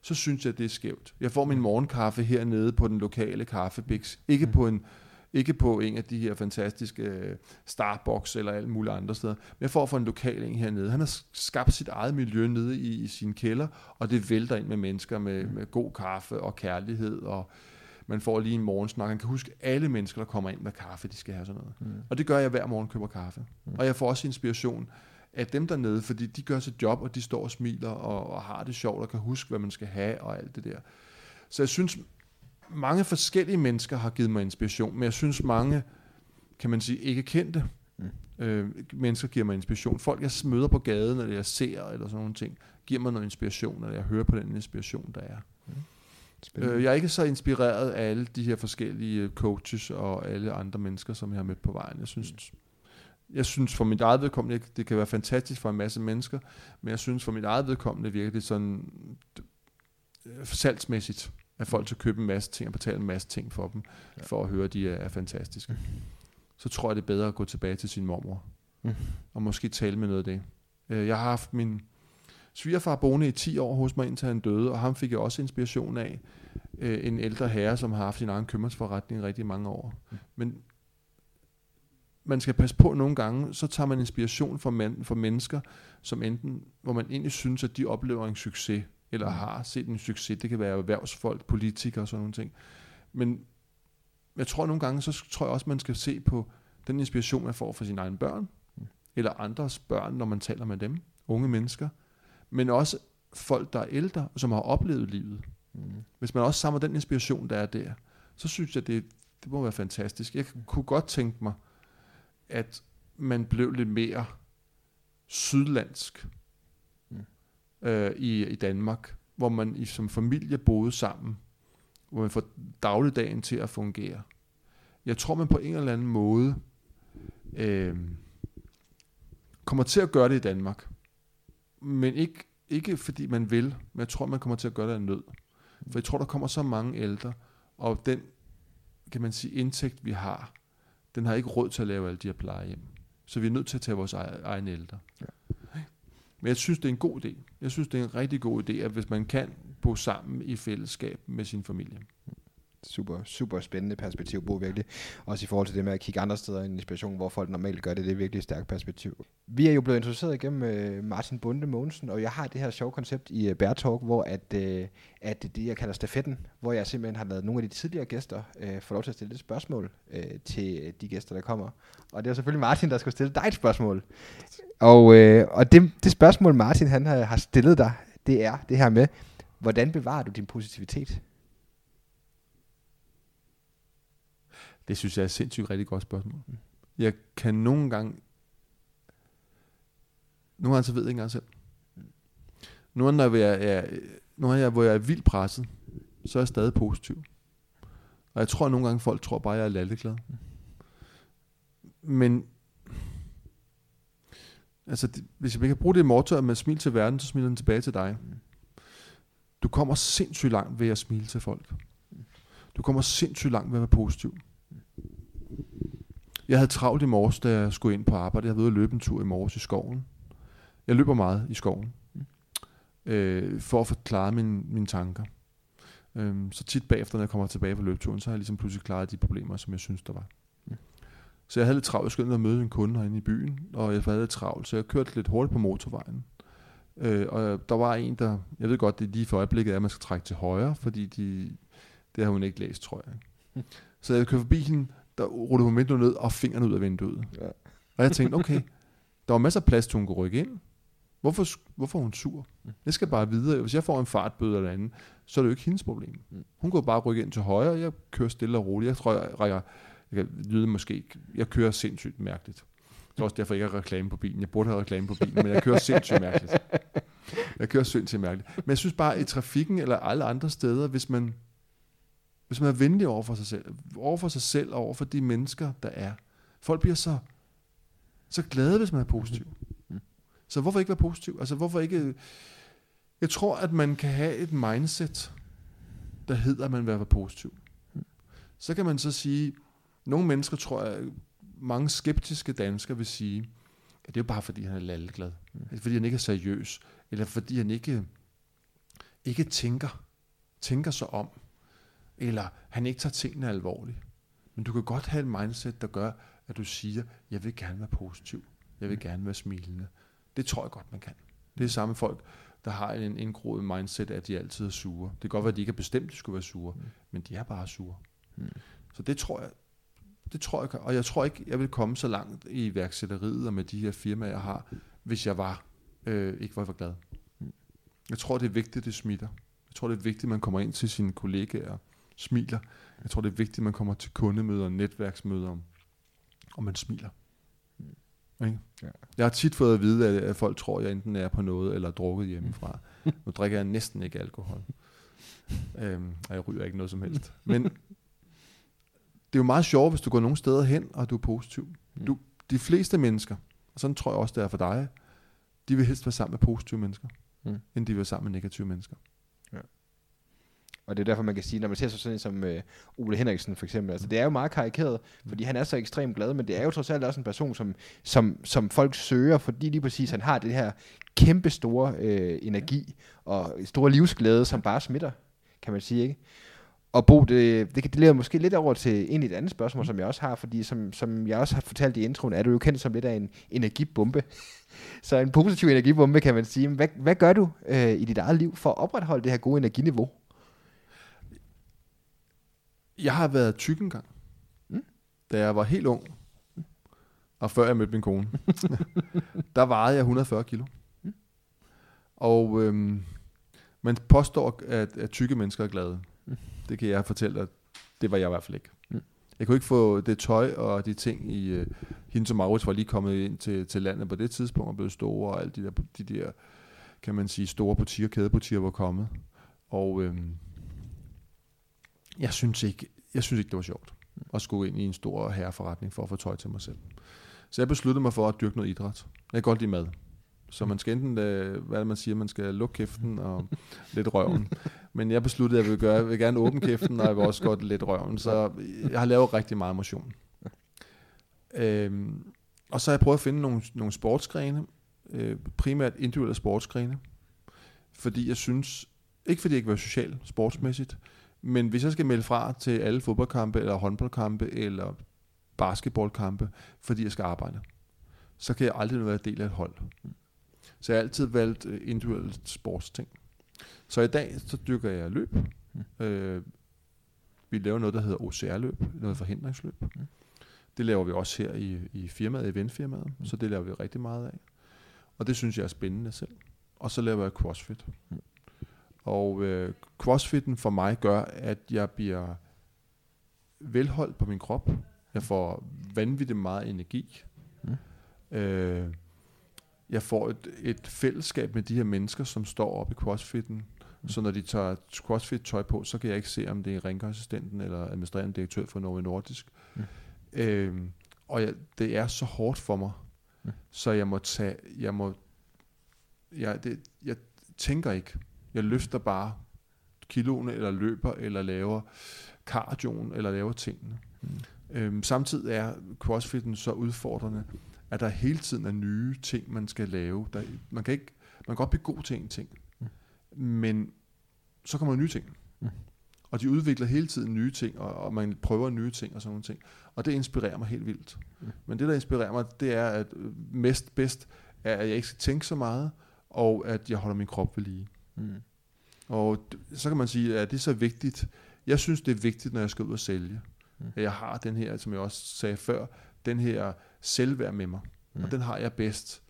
så synes jeg, det er skævt. Jeg får min morgenkaffe hernede på den lokale kaffebix. Ikke på en ikke på en af de her fantastiske øh, Starbucks eller alle mulige andre steder. Men jeg får fra en lokal en hernede. Han har skabt sit eget miljø nede i, i sin kælder, og det vælter ind med mennesker med, med god kaffe og kærlighed, og man får lige en morgensnak. Han kan huske alle mennesker, der kommer ind med kaffe, de skal have sådan noget. Mm. Og det gør jeg hver morgen, køber kaffe. Mm. Og jeg får også inspiration af dem dernede, fordi de gør sit job, og de står og smiler og, og har det sjovt, og kan huske, hvad man skal have og alt det der. Så jeg synes, mange forskellige mennesker har givet mig inspiration, men jeg synes mange, kan man sige, ikke kendte mm. øh, mennesker giver mig inspiration. Folk, jeg møder på gaden, eller jeg ser, eller sådan nogle ting, giver mig noget inspiration, eller jeg hører på den inspiration, der er. Øh, jeg er ikke så inspireret af alle de her forskellige øh, coaches og alle andre mennesker, som jeg har mødt på vejen. Jeg synes, jeg synes for mit eget vedkommende, det- kan være fantastisk for en masse mennesker, men jeg synes for mit eget vedkommende virker det sådan øh, salgsmæssigt, at folk skal købe en masse ting og betale en masse ting for dem, ja. for at høre, at de er, er fantastiske. Så tror jeg, det er bedre at gå tilbage til sin mormor, Mm. og måske tale med noget af det. Øh, Jeg har haft min svigerfar boende i 10 år hos mig, indtil han døde, og ham fik jeg også inspiration af. Øh, En ældre herre, som har haft sin egen købmandsforretning i rigtig mange år. Men man skal passe på nogle gange, så tager man inspiration fra, man, fra mennesker, som enten, hvor man egentlig synes, at de oplever en succes, eller har set en succes. Det kan være erhvervsfolk, politikere og sådan nogle ting. Men jeg tror nogle gange, så tror jeg også, man skal se på den inspiration, man får fra sine egne børn, eller andres børn, når man taler med dem, unge mennesker, men også folk, der er ældre, som har oplevet livet. Mm. Hvis man også samler den inspiration, der er der, så synes jeg, det, det må være fantastisk. Jeg kunne godt tænke mig, at man blev lidt mere sydlandsk mm. øh, i, i Danmark, hvor man i, som familie boede sammen, hvor man får dagligdagen til at fungere. Jeg tror, man på en eller anden måde øh, kommer til at gøre det i Danmark. Men ikke, ikke fordi man vil, men jeg tror, man kommer til at gøre det af nød. For jeg tror, der kommer så mange ældre, og den, kan man sige, indtægt vi har, den har ikke råd til at lave alle de her plejehjem. Så vi er nødt til at tage vores egne ældre. Ja. Men jeg synes, det er en god idé. Jeg synes, det er en rigtig god idé, at hvis man kan bo sammen i fællesskab med sin familie. Super, super spændende perspektiv, Bo, virkelig. Også i forhold til det med at kigge andre steder i inspiration, hvor folk normalt gør det, det er virkelig et stærkt perspektiv. Vi er jo blevet introduceret igennem øh, Martin Bunde Mogensen, og jeg har det her sjove koncept i øh, Bear Talk, hvor at, øh, at det, jeg kalder stafetten, hvor jeg simpelthen har lavet nogle af de tidligere gæster øh, få lov til at stille et spørgsmål øh, til øh, de gæster, der kommer. Og det er selvfølgelig Martin, der skal stille dig et spørgsmål. Og, øh, og det, det spørgsmål, Martin han har, har stillet dig, det er det her med, hvordan bevarer du din positivitet? Det synes jeg er et sindssygt rigtig godt spørgsmål. Jeg kan nogle gange... Nogle gange så ved jeg ikke engang selv. Nogle gange, når jeg er, nogle gange, hvor jeg er vildt presset, så er jeg stadig positiv. Og jeg tror, at nogle gange folk tror bare, at jeg er lalleglad. Men altså, det, hvis jeg kan bruge det motto, at man smiler til verden, så smiler den tilbage til dig. Du kommer sindssygt langt ved at smile til folk. Du kommer sindssygt langt ved at være positiv. Jeg havde travlt i morges, da jeg skulle ind på arbejde. Jeg havde været at løbe en tur i morges i skoven. Jeg løber meget i skoven. Øh, for at forklare mine, mine tanker. Øh, så tit bagefter, når jeg kommer tilbage på løbeturen, så har jeg ligesom pludselig klaret de problemer, som jeg synes, der var. Så jeg havde lidt travlt. Jeg skulle ind og møde en kunde herinde i byen, og jeg havde lidt travlt, så jeg kørte lidt hurtigt på motorvejen. Øh, og der var en, der... Jeg ved godt, det er lige for øjeblikket, at man skal trække til højre, fordi de, det har hun ikke læst, tror jeg. Så jeg kørte forbi hende, der rullede hun vinduet ned og fingeren ud af vinduet. Ja. Og jeg tænkte, okay, der var masser af plads til, hun kunne rykke ind. Hvorfor, hvorfor er hun sur? Jeg skal bare videre. Hvis jeg får en fartbøde eller andet, så er det jo ikke hendes problem. Hun går bare rykke ind til højre, jeg kører stille og roligt. Jeg tror, jeg rækker, jeg kan lyde måske, jeg kører sindssygt mærkeligt. Det er også derfor, jeg ikke har reklame på bilen. Jeg burde have reklame på bilen, men jeg kører sindssygt mærkeligt. Jeg kører sindssygt mærkeligt. Men jeg synes bare, i trafikken eller alle andre steder, hvis man hvis man er venlig over for sig selv, over for sig selv og over for de mennesker, der er. Folk bliver så, så glade, hvis man er positiv. Så hvorfor ikke være positiv? Altså hvorfor ikke... Jeg tror, at man kan have et mindset, der hedder, at man vil være positiv. Så kan man så sige, nogle mennesker tror jeg, mange skeptiske danskere vil sige, at det er jo bare fordi, han er lalleglad. Mm. Fordi han ikke er seriøs. Eller fordi han ikke, ikke tænker, tænker sig om eller han ikke tager tingene alvorligt. Men du kan godt have et mindset, der gør, at du siger, jeg vil gerne være positiv. Jeg vil gerne være smilende. Det tror jeg godt, man kan. Det er samme folk, der har en indgroet mindset, at de altid er sure. Det kan godt være, at de ikke er bestemt, at de skulle være sure, mm. men de er bare sure. Mm. Så det tror jeg, det tror jeg, og jeg tror ikke, jeg vil komme så langt i værksætteriet og med de her firmaer, jeg har, hvis jeg var øh, ikke var for glad. Mm. Jeg tror, det er vigtigt, det smitter. Jeg tror, det er vigtigt, at man kommer ind til sine kollegaer smiler. Jeg tror, det er vigtigt, at man kommer til kundemøder, netværksmøder, og man smiler. Ikke? Ja. Jeg har tit fået at vide, at, folk tror, at jeg enten er på noget, eller drukket hjemmefra. nu drikker jeg næsten ikke alkohol. øhm, og jeg ryger ikke noget som helst. Men det er jo meget sjovt, hvis du går nogle steder hen, og du er positiv. Mm. Du, de fleste mennesker, og sådan tror jeg også, det er for dig, de vil helst være sammen med positive mennesker, mm. end de vil være sammen med negative mennesker. Og det er derfor, man kan sige, når man ser sådan en som øh, Ole Henriksen for eksempel, altså det er jo meget karikeret, fordi han er så ekstremt glad, men det er jo trods alt også en person, som, som, som folk søger, fordi lige præcis han har det her kæmpe store øh, energi og store livsglæde, som bare smitter, kan man sige, ikke? Og Bo, det, det, det leder måske lidt over til en et andet spørgsmål, som jeg også har, fordi som, som jeg også har fortalt i introen, er du jo kendt som lidt af en energibombe. Så en positiv energibombe, kan man sige. Hvad, hvad gør du øh, i dit eget liv for at opretholde det her gode energiniveau? Jeg har været tyk engang. da jeg var helt ung, og før jeg mødte min kone, der vejede jeg 140 kilo. Og øhm, man påstår, at, at tykke mennesker er glade. Det kan jeg fortælle dig, det var jeg i hvert fald ikke. Jeg kunne ikke få det tøj og de ting i... Uh, Hende og Maurits var lige kommet ind til, til landet på det tidspunkt og blevet store, og alle de der, de der kan man sige, store butikker, kædebutikker var kommet. Og øhm, jeg synes ikke, jeg synes ikke, det var sjovt at skulle ind i en stor herreforretning for at få tøj til mig selv. Så jeg besluttede mig for at dyrke noget idræt. Jeg kan godt lide mad. Så man skal enten, øh, hvad man siger, man skal lukke kæften og lidt røven. Men jeg besluttede, at jeg vil, gøre, jeg vil gerne åbne kæften, og jeg vil også godt lidt røven. Så jeg har lavet rigtig meget motion. Øhm, og så har jeg prøvet at finde nogle, nogle sportsgrene, øh, primært individuelle sportsgrene, fordi jeg synes, ikke fordi jeg ikke var social sportsmæssigt, men hvis jeg skal melde fra til alle fodboldkampe, eller håndboldkampe, eller basketballkampe, fordi jeg skal arbejde, så kan jeg aldrig være del af et hold. Så jeg har altid valgt øh, individuelle sportsting. Så i dag, så dykker jeg løb. Øh, vi laver noget, der hedder OCR-løb, noget forhindringsløb. Det laver vi også her i, i firmaet, eventfirmaet, så det laver vi rigtig meget af. Og det synes jeg er spændende selv. Og så laver jeg CrossFit. Og øh, CrossFitten for mig gør, at jeg bliver velholdt på min krop. Jeg får vanvittigt meget energi. Øh, jeg får et, et fællesskab med de her mennesker, som står oppe i CrossFitten. Så når de tager CrossFit-tøj på, så kan jeg ikke se, om det er rengøringsassistenten eller administrerende direktør for Norge Nordisk. Mm. Øhm, og jeg, det er så hårdt for mig, mm. så jeg må tage, jeg må, jeg, det, jeg tænker ikke. Jeg løfter bare kiloene, eller løber, eller laver cardioen, eller laver tingene. Mm. Øhm, samtidig er crossfitten så udfordrende, at der hele tiden er nye ting, man skal lave. Der, man, kan ikke, man kan godt blive god til en ting, mm. men så kommer der nye ting. Mm. Og de udvikler hele tiden nye ting, og, og man prøver nye ting og sådan nogle ting. Og det inspirerer mig helt vildt. Mm. Men det, der inspirerer mig, det er, at mest bedst er, at jeg ikke skal tænke så meget, og at jeg holder min krop ved lige. Mm. Og så kan man sige, at det er så vigtigt. Jeg synes, det er vigtigt, når jeg skal ud og sælge. Mm. At jeg har den her, som jeg også sagde før, den her selvværd med mig. Mm. Og den har jeg bedst,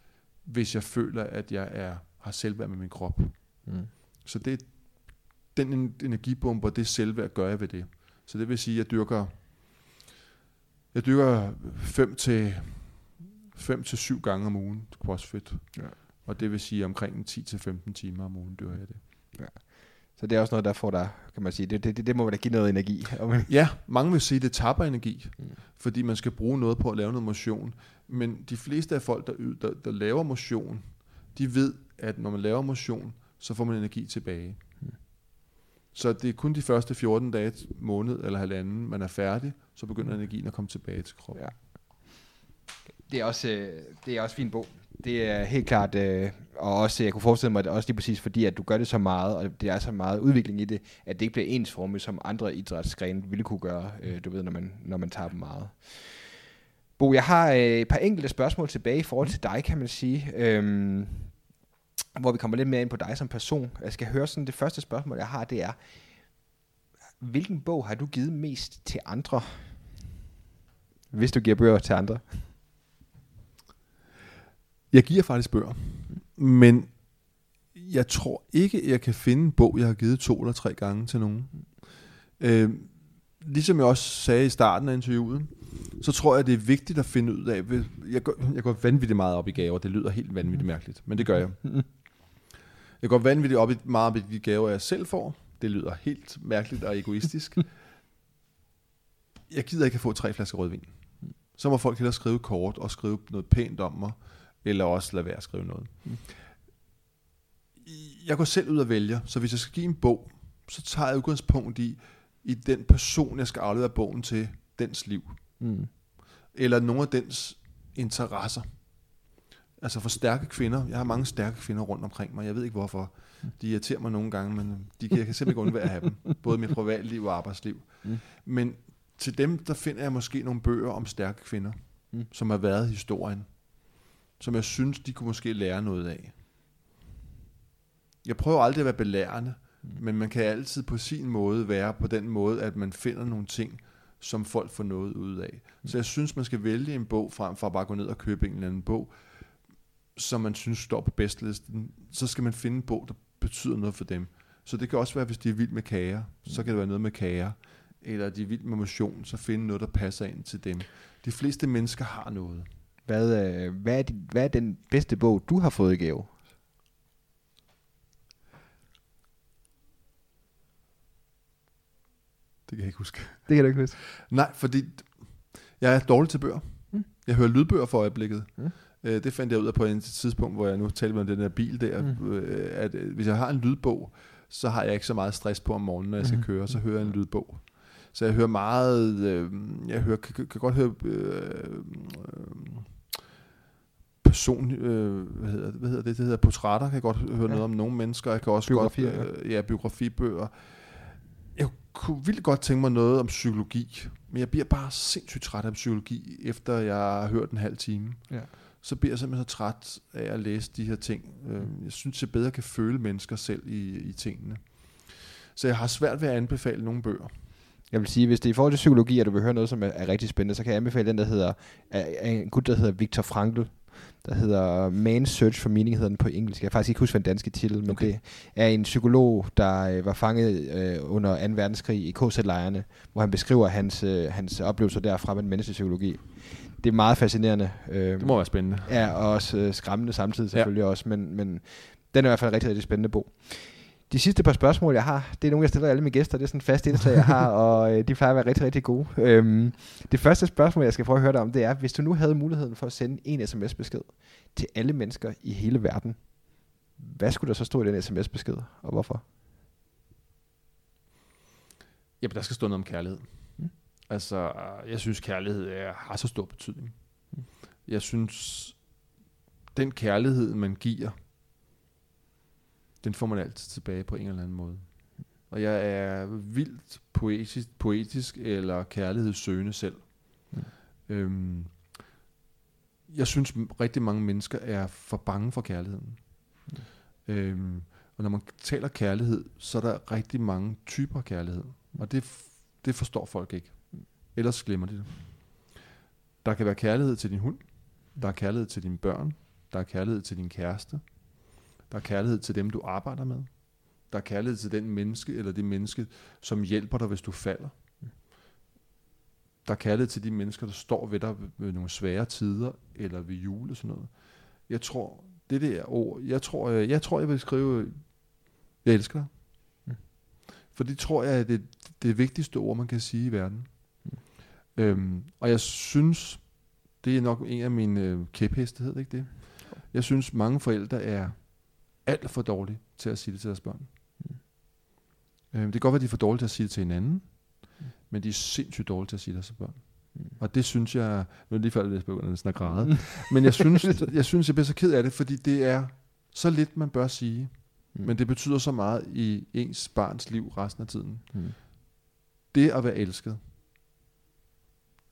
hvis jeg føler, at jeg er har selvværd med min krop. Mm. Så det, den energibomber, det selvværd, gør jeg ved det. Så det vil sige, at jeg dyrker, jeg dyrker 5 til 5 til 7 gange om ugen crossfit. Ja. Og det vil sige omkring 10 til 15 timer om ugen dyrker jeg det. Ja. Så det er også noget, der får dig, kan man sige, det, det, det må da give noget energi. ja, mange vil sige, at det tapper energi, mm. fordi man skal bruge noget på at lave noget motion. Men de fleste af folk, der, der, der laver motion, de ved, at når man laver motion, så får man energi tilbage. Mm. Så det er kun de første 14 dage, måned eller halvanden, man er færdig, så begynder mm. energien at komme tilbage til kroppen. Ja. Det er også, øh, det er også fin bog. Det er helt klart, øh, og også, jeg kunne forestille mig, at også lige præcis fordi, at du gør det så meget, og det er så meget udvikling i det, at det ikke bliver ensformigt, som andre idrætsgrene ville kunne gøre, øh, du ved, når man, når man tager dem meget. Bo, jeg har øh, et par enkelte spørgsmål tilbage i forhold til dig, kan man sige. øh, hvor vi kommer lidt mere ind på dig som person. Jeg skal høre sådan, det første spørgsmål, jeg har, det er, hvilken bog har du givet mest til andre? Hvis du giver bøger til andre. Jeg giver faktisk bøger, men jeg tror ikke, jeg kan finde en bog, jeg har givet to eller tre gange til nogen. Øh, ligesom jeg også sagde i starten af interviewet, så tror jeg, det er vigtigt at finde ud af, jeg går, jeg går vanvittigt meget op i gaver, det lyder helt vanvittigt mærkeligt, men det gør jeg. Jeg går vanvittigt op i, meget op i de gaver, jeg selv får, det lyder helt mærkeligt og egoistisk. Jeg gider ikke at få tre flasker rødvin. Så må folk hellere skrive kort og skrive noget pænt om mig, eller også lade være at skrive noget. Mm. Jeg går selv ud og vælger, så hvis jeg skal give en bog, så tager jeg udgangspunkt i, i den person, jeg skal aflevere bogen til, dens liv. Mm. Eller nogle af dens interesser. Altså for stærke kvinder. Jeg har mange stærke kvinder rundt omkring mig. Jeg ved ikke hvorfor. De irriterer mig nogle gange, men de kan, jeg kan simpelthen ikke undvære at have dem. Både mit privatliv og arbejdsliv. Mm. Men til dem, der finder jeg måske nogle bøger om stærke kvinder, mm. som har været i historien som jeg synes, de kunne måske lære noget af. Jeg prøver aldrig at være belærende, mm. men man kan altid på sin måde være på den måde, at man finder nogle ting, som folk får noget ud af. Så jeg synes, man skal vælge en bog frem for at bare gå ned og købe en eller anden bog, som man synes står på bestlisten. Så skal man finde en bog, der betyder noget for dem. Så det kan også være, hvis de er vild med kager, så kan det være noget med kager. Eller de er vild med motion, så finde noget, der passer ind til dem. De fleste mennesker har noget. Hvad, øh, hvad, er din, hvad er den bedste bog, du har fået i gave? Det kan jeg ikke huske. Det kan du ikke huske. Nej, fordi jeg er dårlig til bøger. Mm. Jeg hører lydbøger for øjeblikket. Mm. Øh, Det fandt jeg ud af på et tidspunkt, hvor jeg nu talte med den der bil der, Mm. øh, at øh, hvis jeg har en lydbog, så har jeg ikke så meget stress på om morgenen, når jeg skal Mhm. køre, så hører jeg en lydbog. Så jeg hører meget, øh, jeg hører, kan, kan godt høre øh, øh, person, øh, hvad, hedder, hvad hedder det, det hedder portrætter, kan jeg godt høre Ja. noget om nogle mennesker, jeg kan også Biografier, godt, øh, ja, biografibøger. Jeg kunne vildt godt tænke mig noget om psykologi, men jeg bliver bare sindssygt træt af psykologi, efter jeg har hørt en halv time. Ja. Så bliver jeg simpelthen så træt af at læse de her ting. Øh, Jeg synes, jeg bedre kan føle mennesker selv i, i tingene. Så jeg har svært ved at anbefale nogle bøger. Jeg vil sige, hvis det er i forhold til psykologi, og du vil høre noget, som er, er rigtig spændende, så kan jeg anbefale den, der hedder, af af en gut, der hedder Viktor Frankl, der hedder Man's Search for Meaning, hedder den på engelsk. Jeg kan faktisk ikke huske, hvad den danske titel, men Okay. det er en psykolog, der øh, var fanget øh, under 2. verdenskrig i KZ-lejrene, hvor han beskriver hans, øh, hans oplevelser derfra med den menneskelige psykologi. Det er meget fascinerende. Øh, Det må være spændende. Ja, og også øh, skræmmende samtidig selvfølgelig ja. også, men, men den er i hvert fald en rigtig, rigtig spændende bog. De sidste par spørgsmål, jeg har, det er nogle, jeg stiller alle mine gæster. Det er sådan en fast indslag, jeg har, og øh, de plejer at være rigtig, rigtig gode. Øhm, det første spørgsmål, jeg skal prøve at høre dig om, det er, hvis du nu havde muligheden for at sende en sms-besked til alle mennesker i hele verden, hvad skulle der så stå i den sms-besked, og hvorfor? Jamen, der skal stå noget om kærlighed. Mm. Mm. Altså, jeg synes, kærlighed er, har så stor betydning. Mm. Jeg synes, den kærlighed, man giver, den får man altid tilbage på en eller anden måde. Og jeg er vildt poetisk, poetisk eller kærlighedssøgende selv. Mm. Øhm, jeg synes, rigtig mange mennesker er for bange for kærligheden. Mm. Øhm, og når man taler kærlighed, så er der rigtig mange typer kærlighed. Og det, det forstår folk ikke. Ellers glemmer de det. Der kan være kærlighed til din hund. Der er kærlighed til dine børn. Der er kærlighed til din kæreste. Der er kærlighed til dem, du arbejder med. Der er kærlighed til den menneske, eller det menneske, som hjælper dig, hvis du falder. Der er kærlighed til de mennesker, der står ved dig ved- nogle svære tider, eller ved jul og sådan noget. Jeg tror, det der ord, jeg tror, jeg, jeg, tror, jeg vil skrive, jeg elsker dig. Mm. For det tror jeg er det, det vigtigste ord, man kan sige i verden. Mm. Øhm, og jeg synes, det er nok en af mine øh, kæpheste, hedder det ikke det? Jeg synes, mange forældre er alt for dårlige til at sige det til deres børn. Mm. Øhm, det kan godt være, de er for dårlige til at sige det til hinanden, Mm. men de er sindssygt dårlige til at sige det til deres børn. Mm. Og det synes jeg, nu er det lige før, jeg begynder at græde, men jeg synes, jeg synes, jeg bliver så ked af det, fordi det er så lidt, man bør sige, Mm. men det betyder så meget i ens barns liv resten af tiden. Mm. Det at være elsket,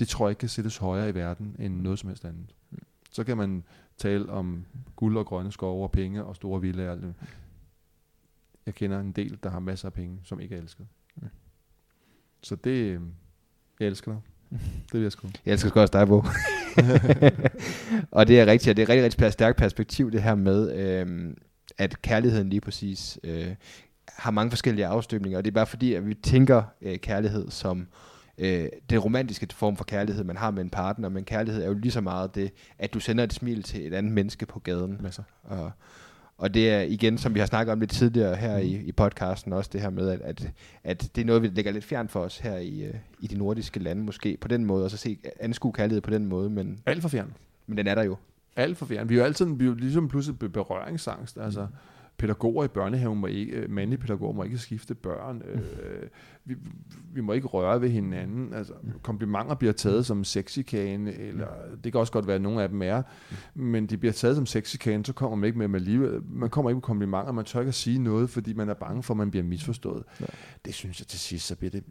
det tror jeg ikke kan sættes højere i verden end noget som helst andet. Mm. Så kan man tale om guld og grønne skove og penge og store villager. Jeg kender en del, der har masser af penge, som ikke er elsket. Mm. Så det, øh, jeg elsker dig. Det vil jeg sgu. Jeg elsker sgu også dig, Bo. og det er rigtigt, og det er rigtig, rigtig stærkt perspektiv, det her med, øhm, at kærligheden lige præcis øh, har mange forskellige afstøbninger, og det er bare fordi, at vi tænker øh, kærlighed som øh, den romantiske form for kærlighed, man har med en partner, men kærlighed er jo lige så meget det, at du sender et smil til et andet menneske på gaden. Masser. Og, og det er igen, som vi har snakket om lidt tidligere her i, i podcasten, også det her med, at, at, at det er noget, vi lægger lidt fjern for os her i, øh, i de nordiske lande måske, på den måde, og så se anskue kærlighed på den måde, men, Alt for fjern. men den er der jo. Alt for fjern. Vi er jo altid vi er jo ligesom pludselig be- berøringsangst. Altså, Mm. Pædagoger i børnehaven må ikke, øh, mandlige pædagoger må ikke skifte børn. Øh, vi, vi må ikke røre ved hinanden. Altså, Mm. komplimenter bliver taget som sexikane, eller det kan også godt være, at nogle af dem er, men de bliver taget som sexikane, så kommer man ikke med dem alligevel. Man kommer ikke med komplimenter, man tør ikke at sige noget, fordi man er bange for, at man bliver misforstået. Ja. Det synes jeg til sidst, så bliver det,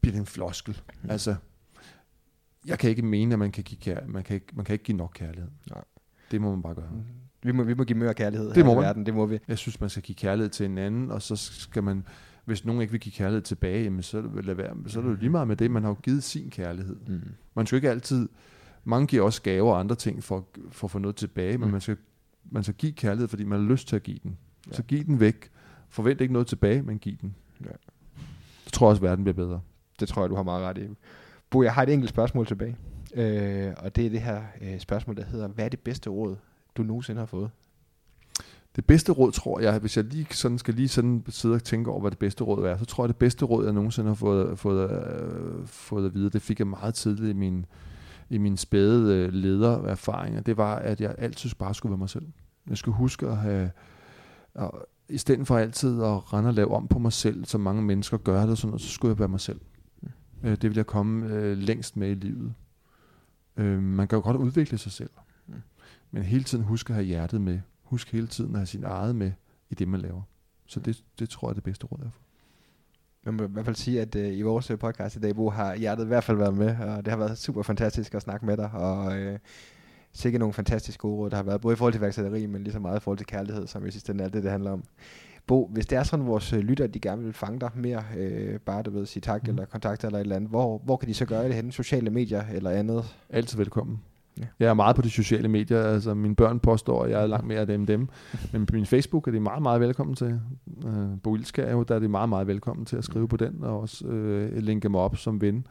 bliver det en floskel. Mm. Altså, jeg kan ikke mene, at man kan give, kær- man kan ikke, man kan ikke give nok kærlighed. Nej. Det må man bare gøre. Vi må, vi må give mere kærlighed Det her må i man. verden, det må vi. Jeg synes, man skal give kærlighed til hinanden, og så skal man Hvis nogen ikke vil give kærlighed tilbage, jamen, så, lad være, så er det jo lige meget med det. Man har jo givet sin kærlighed. Mm. Man skal ikke altid... Mange giver også gaver og andre ting for, for at få noget tilbage, men Mm. man skal, man skal give kærlighed, fordi man har lyst til at give den. Ja. Så giv den væk. Forvent ikke noget tilbage, men giv den. Ja. Så tror jeg også, at verden bliver bedre. Det tror jeg, du har meget ret i. Bo, jeg har et enkelt spørgsmål tilbage. Øh, og det er det her øh, spørgsmål, der hedder, hvad er det bedste råd, du nogensinde har fået? Det bedste råd, tror jeg, hvis jeg lige sådan skal lige sådan sidde og tænke over, hvad det bedste råd er, så tror jeg, det bedste råd, jeg nogensinde har fået, fået, øh, fået at vide, det fik jeg meget tidligt i min, i min spæde øh, ledererfaringer, det var, at jeg altid bare skulle være mig selv. Jeg skulle huske at have, og i stedet for altid at rende og lave om på mig selv, som mange mennesker gør det, og sådan noget, så skulle jeg være mig selv. Øh, det vil jeg komme øh, længst med i livet. Øh, man kan jo godt udvikle sig selv, men hele tiden huske at have hjertet med. Husk hele tiden at have sin eget med i det, man laver. Så det, det tror jeg er det bedste råd, jeg får. Man må i hvert fald sige, at øh, i vores øh, podcast i dag, Bo, har hjertet i hvert fald været med, og det har været super fantastisk at snakke med dig, og øh, sikkert nogle fantastiske gode råd, der har været, både i forhold til værksætteri, men lige så meget i forhold til kærlighed, som i sidste ende er det, det handler om. Bo, hvis det er sådan, vores øh, lytter, de gerne vil fange dig mere, øh, bare du ved, sige tak mm. eller kontakte eller et eller andet, hvor, hvor kan de så gøre det henne? Sociale medier eller andet? Altid velkommen. Ja. Jeg er meget på de sociale medier. Altså, mine børn påstår, at jeg er langt mere af dem end dem. Men på min Facebook er de meget, meget velkommen til. Øh, Ilskær, jo, der er de meget, meget velkommen til at skrive på den, og også øh, linke mig op som ven.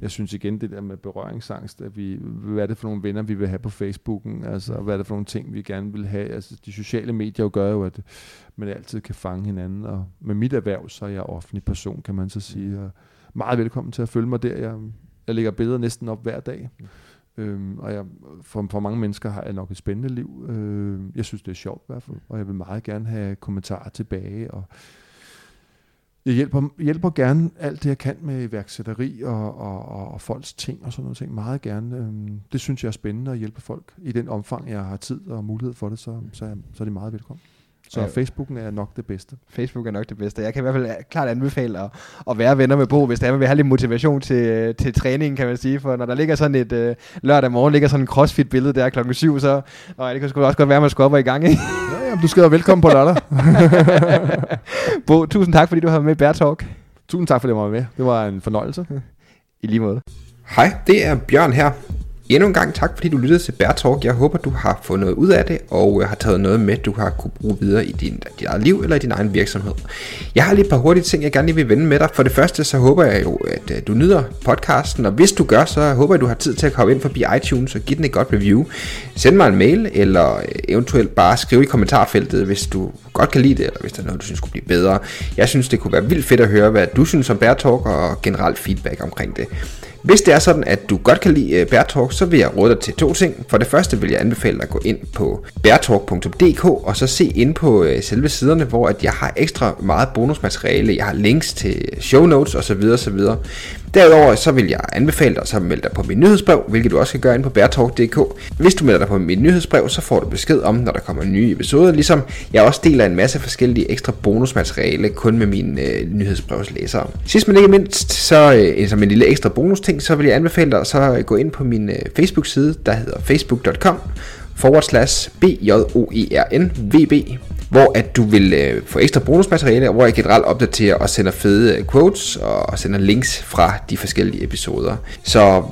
Jeg synes igen, det der med berøringsangst, at vi, hvad er det for nogle venner, vi vil have på Facebooken? Altså, hvad er det for nogle ting, vi gerne vil have? Altså, de sociale medier jo gør jo, at man altid kan fange hinanden. Og med mit erhverv, så er jeg offentlig person, kan man så sige. Og meget velkommen til at følge mig der. Jeg, jeg lægger billeder næsten op hver dag. Øhm, og jeg, for, for mange mennesker har jeg nok et spændende liv. Øhm, jeg synes, det er sjovt i hvert fald, og jeg vil meget gerne have kommentarer tilbage. Og jeg hjælper, hjælper gerne alt det, jeg kan med iværksætteri og, og, og, og folks ting og sådan noget ting. Meget gerne. Øhm, det synes jeg er spændende at hjælpe folk. I den omfang, jeg har tid og mulighed for det, så, så, er, så er det meget velkommen. Så Ja. Facebooken er nok det bedste. Facebook er nok det bedste. Jeg kan i hvert fald øh, klart anbefale at, at være venner med Bo, hvis der man vil have lidt motivation til, øh, til træning, kan man sige. For når der ligger sådan et øh, lørdag morgen, ligger sådan en crossfit-billede der klokken 7, så og det kan sgu også godt være, at man skulle op og i gang. Ikke? Ja, ja, du skal være velkommen på lørdag. Bo, tusind tak, fordi du har været med i Bear Talk. Tusind tak, for det var med. Det var en fornøjelse. I lige måde. Hej, det er Bjørn her. Endnu en gang tak, fordi du lyttede til Bear Talk. Jeg håber, du har fået noget ud af det, og øh, har taget noget med, du har kunne bruge videre i din, dit eget liv eller i din egen virksomhed. Jeg har lige et par hurtige ting, jeg gerne lige vil vende med dig. For det første, så håber jeg jo, at øh, du nyder podcasten, og hvis du gør, så håber jeg, du har tid til at komme ind forbi iTunes og give den et godt review. Send mig en mail, eller øh, eventuelt bare skrive i kommentarfeltet, hvis du godt kan lide det, eller hvis der er noget, du synes kunne blive bedre. Jeg synes, det kunne være vildt fedt at høre, hvad du synes om Bear Talk, og generelt feedback omkring det. Hvis det er sådan, at du godt kan lide øh, Bærtalk, så vil jeg råde dig til to ting. For det første vil jeg anbefale dig at gå ind på bærtalk.dk og så se ind på øh, selve siderne, hvor at jeg har ekstra meget bonusmateriale. Jeg har links til show notes osv. osv. Derudover så vil jeg anbefale dig at melde dig på mit nyhedsbrev, hvilket du også kan gøre ind på bærtalk.dk. Hvis du melder dig på mit nyhedsbrev, så får du besked om, når der kommer nye episoder, ligesom jeg også deler en masse forskellige ekstra bonusmateriale kun med mine øh, nyhedsbrevslæsere. Sidst men ikke mindst, så øh, som en lille ekstra bonusting, så vil jeg anbefale dig så at gå ind på min øh, Facebook-side, der hedder facebook.com forward slash b j o e r n v b hvor at du vil øh, få ekstra bonusmateriale, hvor jeg generelt opdaterer og sender fede øh, quotes og sender links fra de forskellige episoder. Så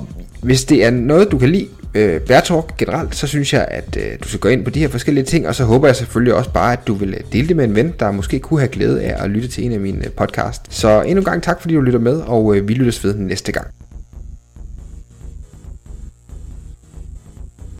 hvis det er noget, du kan lide, øh, Bærtalk generelt, så synes jeg, at øh, du skal gå ind på de her forskellige ting, og så håber jeg selvfølgelig også bare, at du vil øh, dele det med en ven, der måske kunne have glæde af at lytte til en af mine øh, podcast. Så endnu en gang tak, fordi du lytter med, og øh, vi lyttes ved næste gang.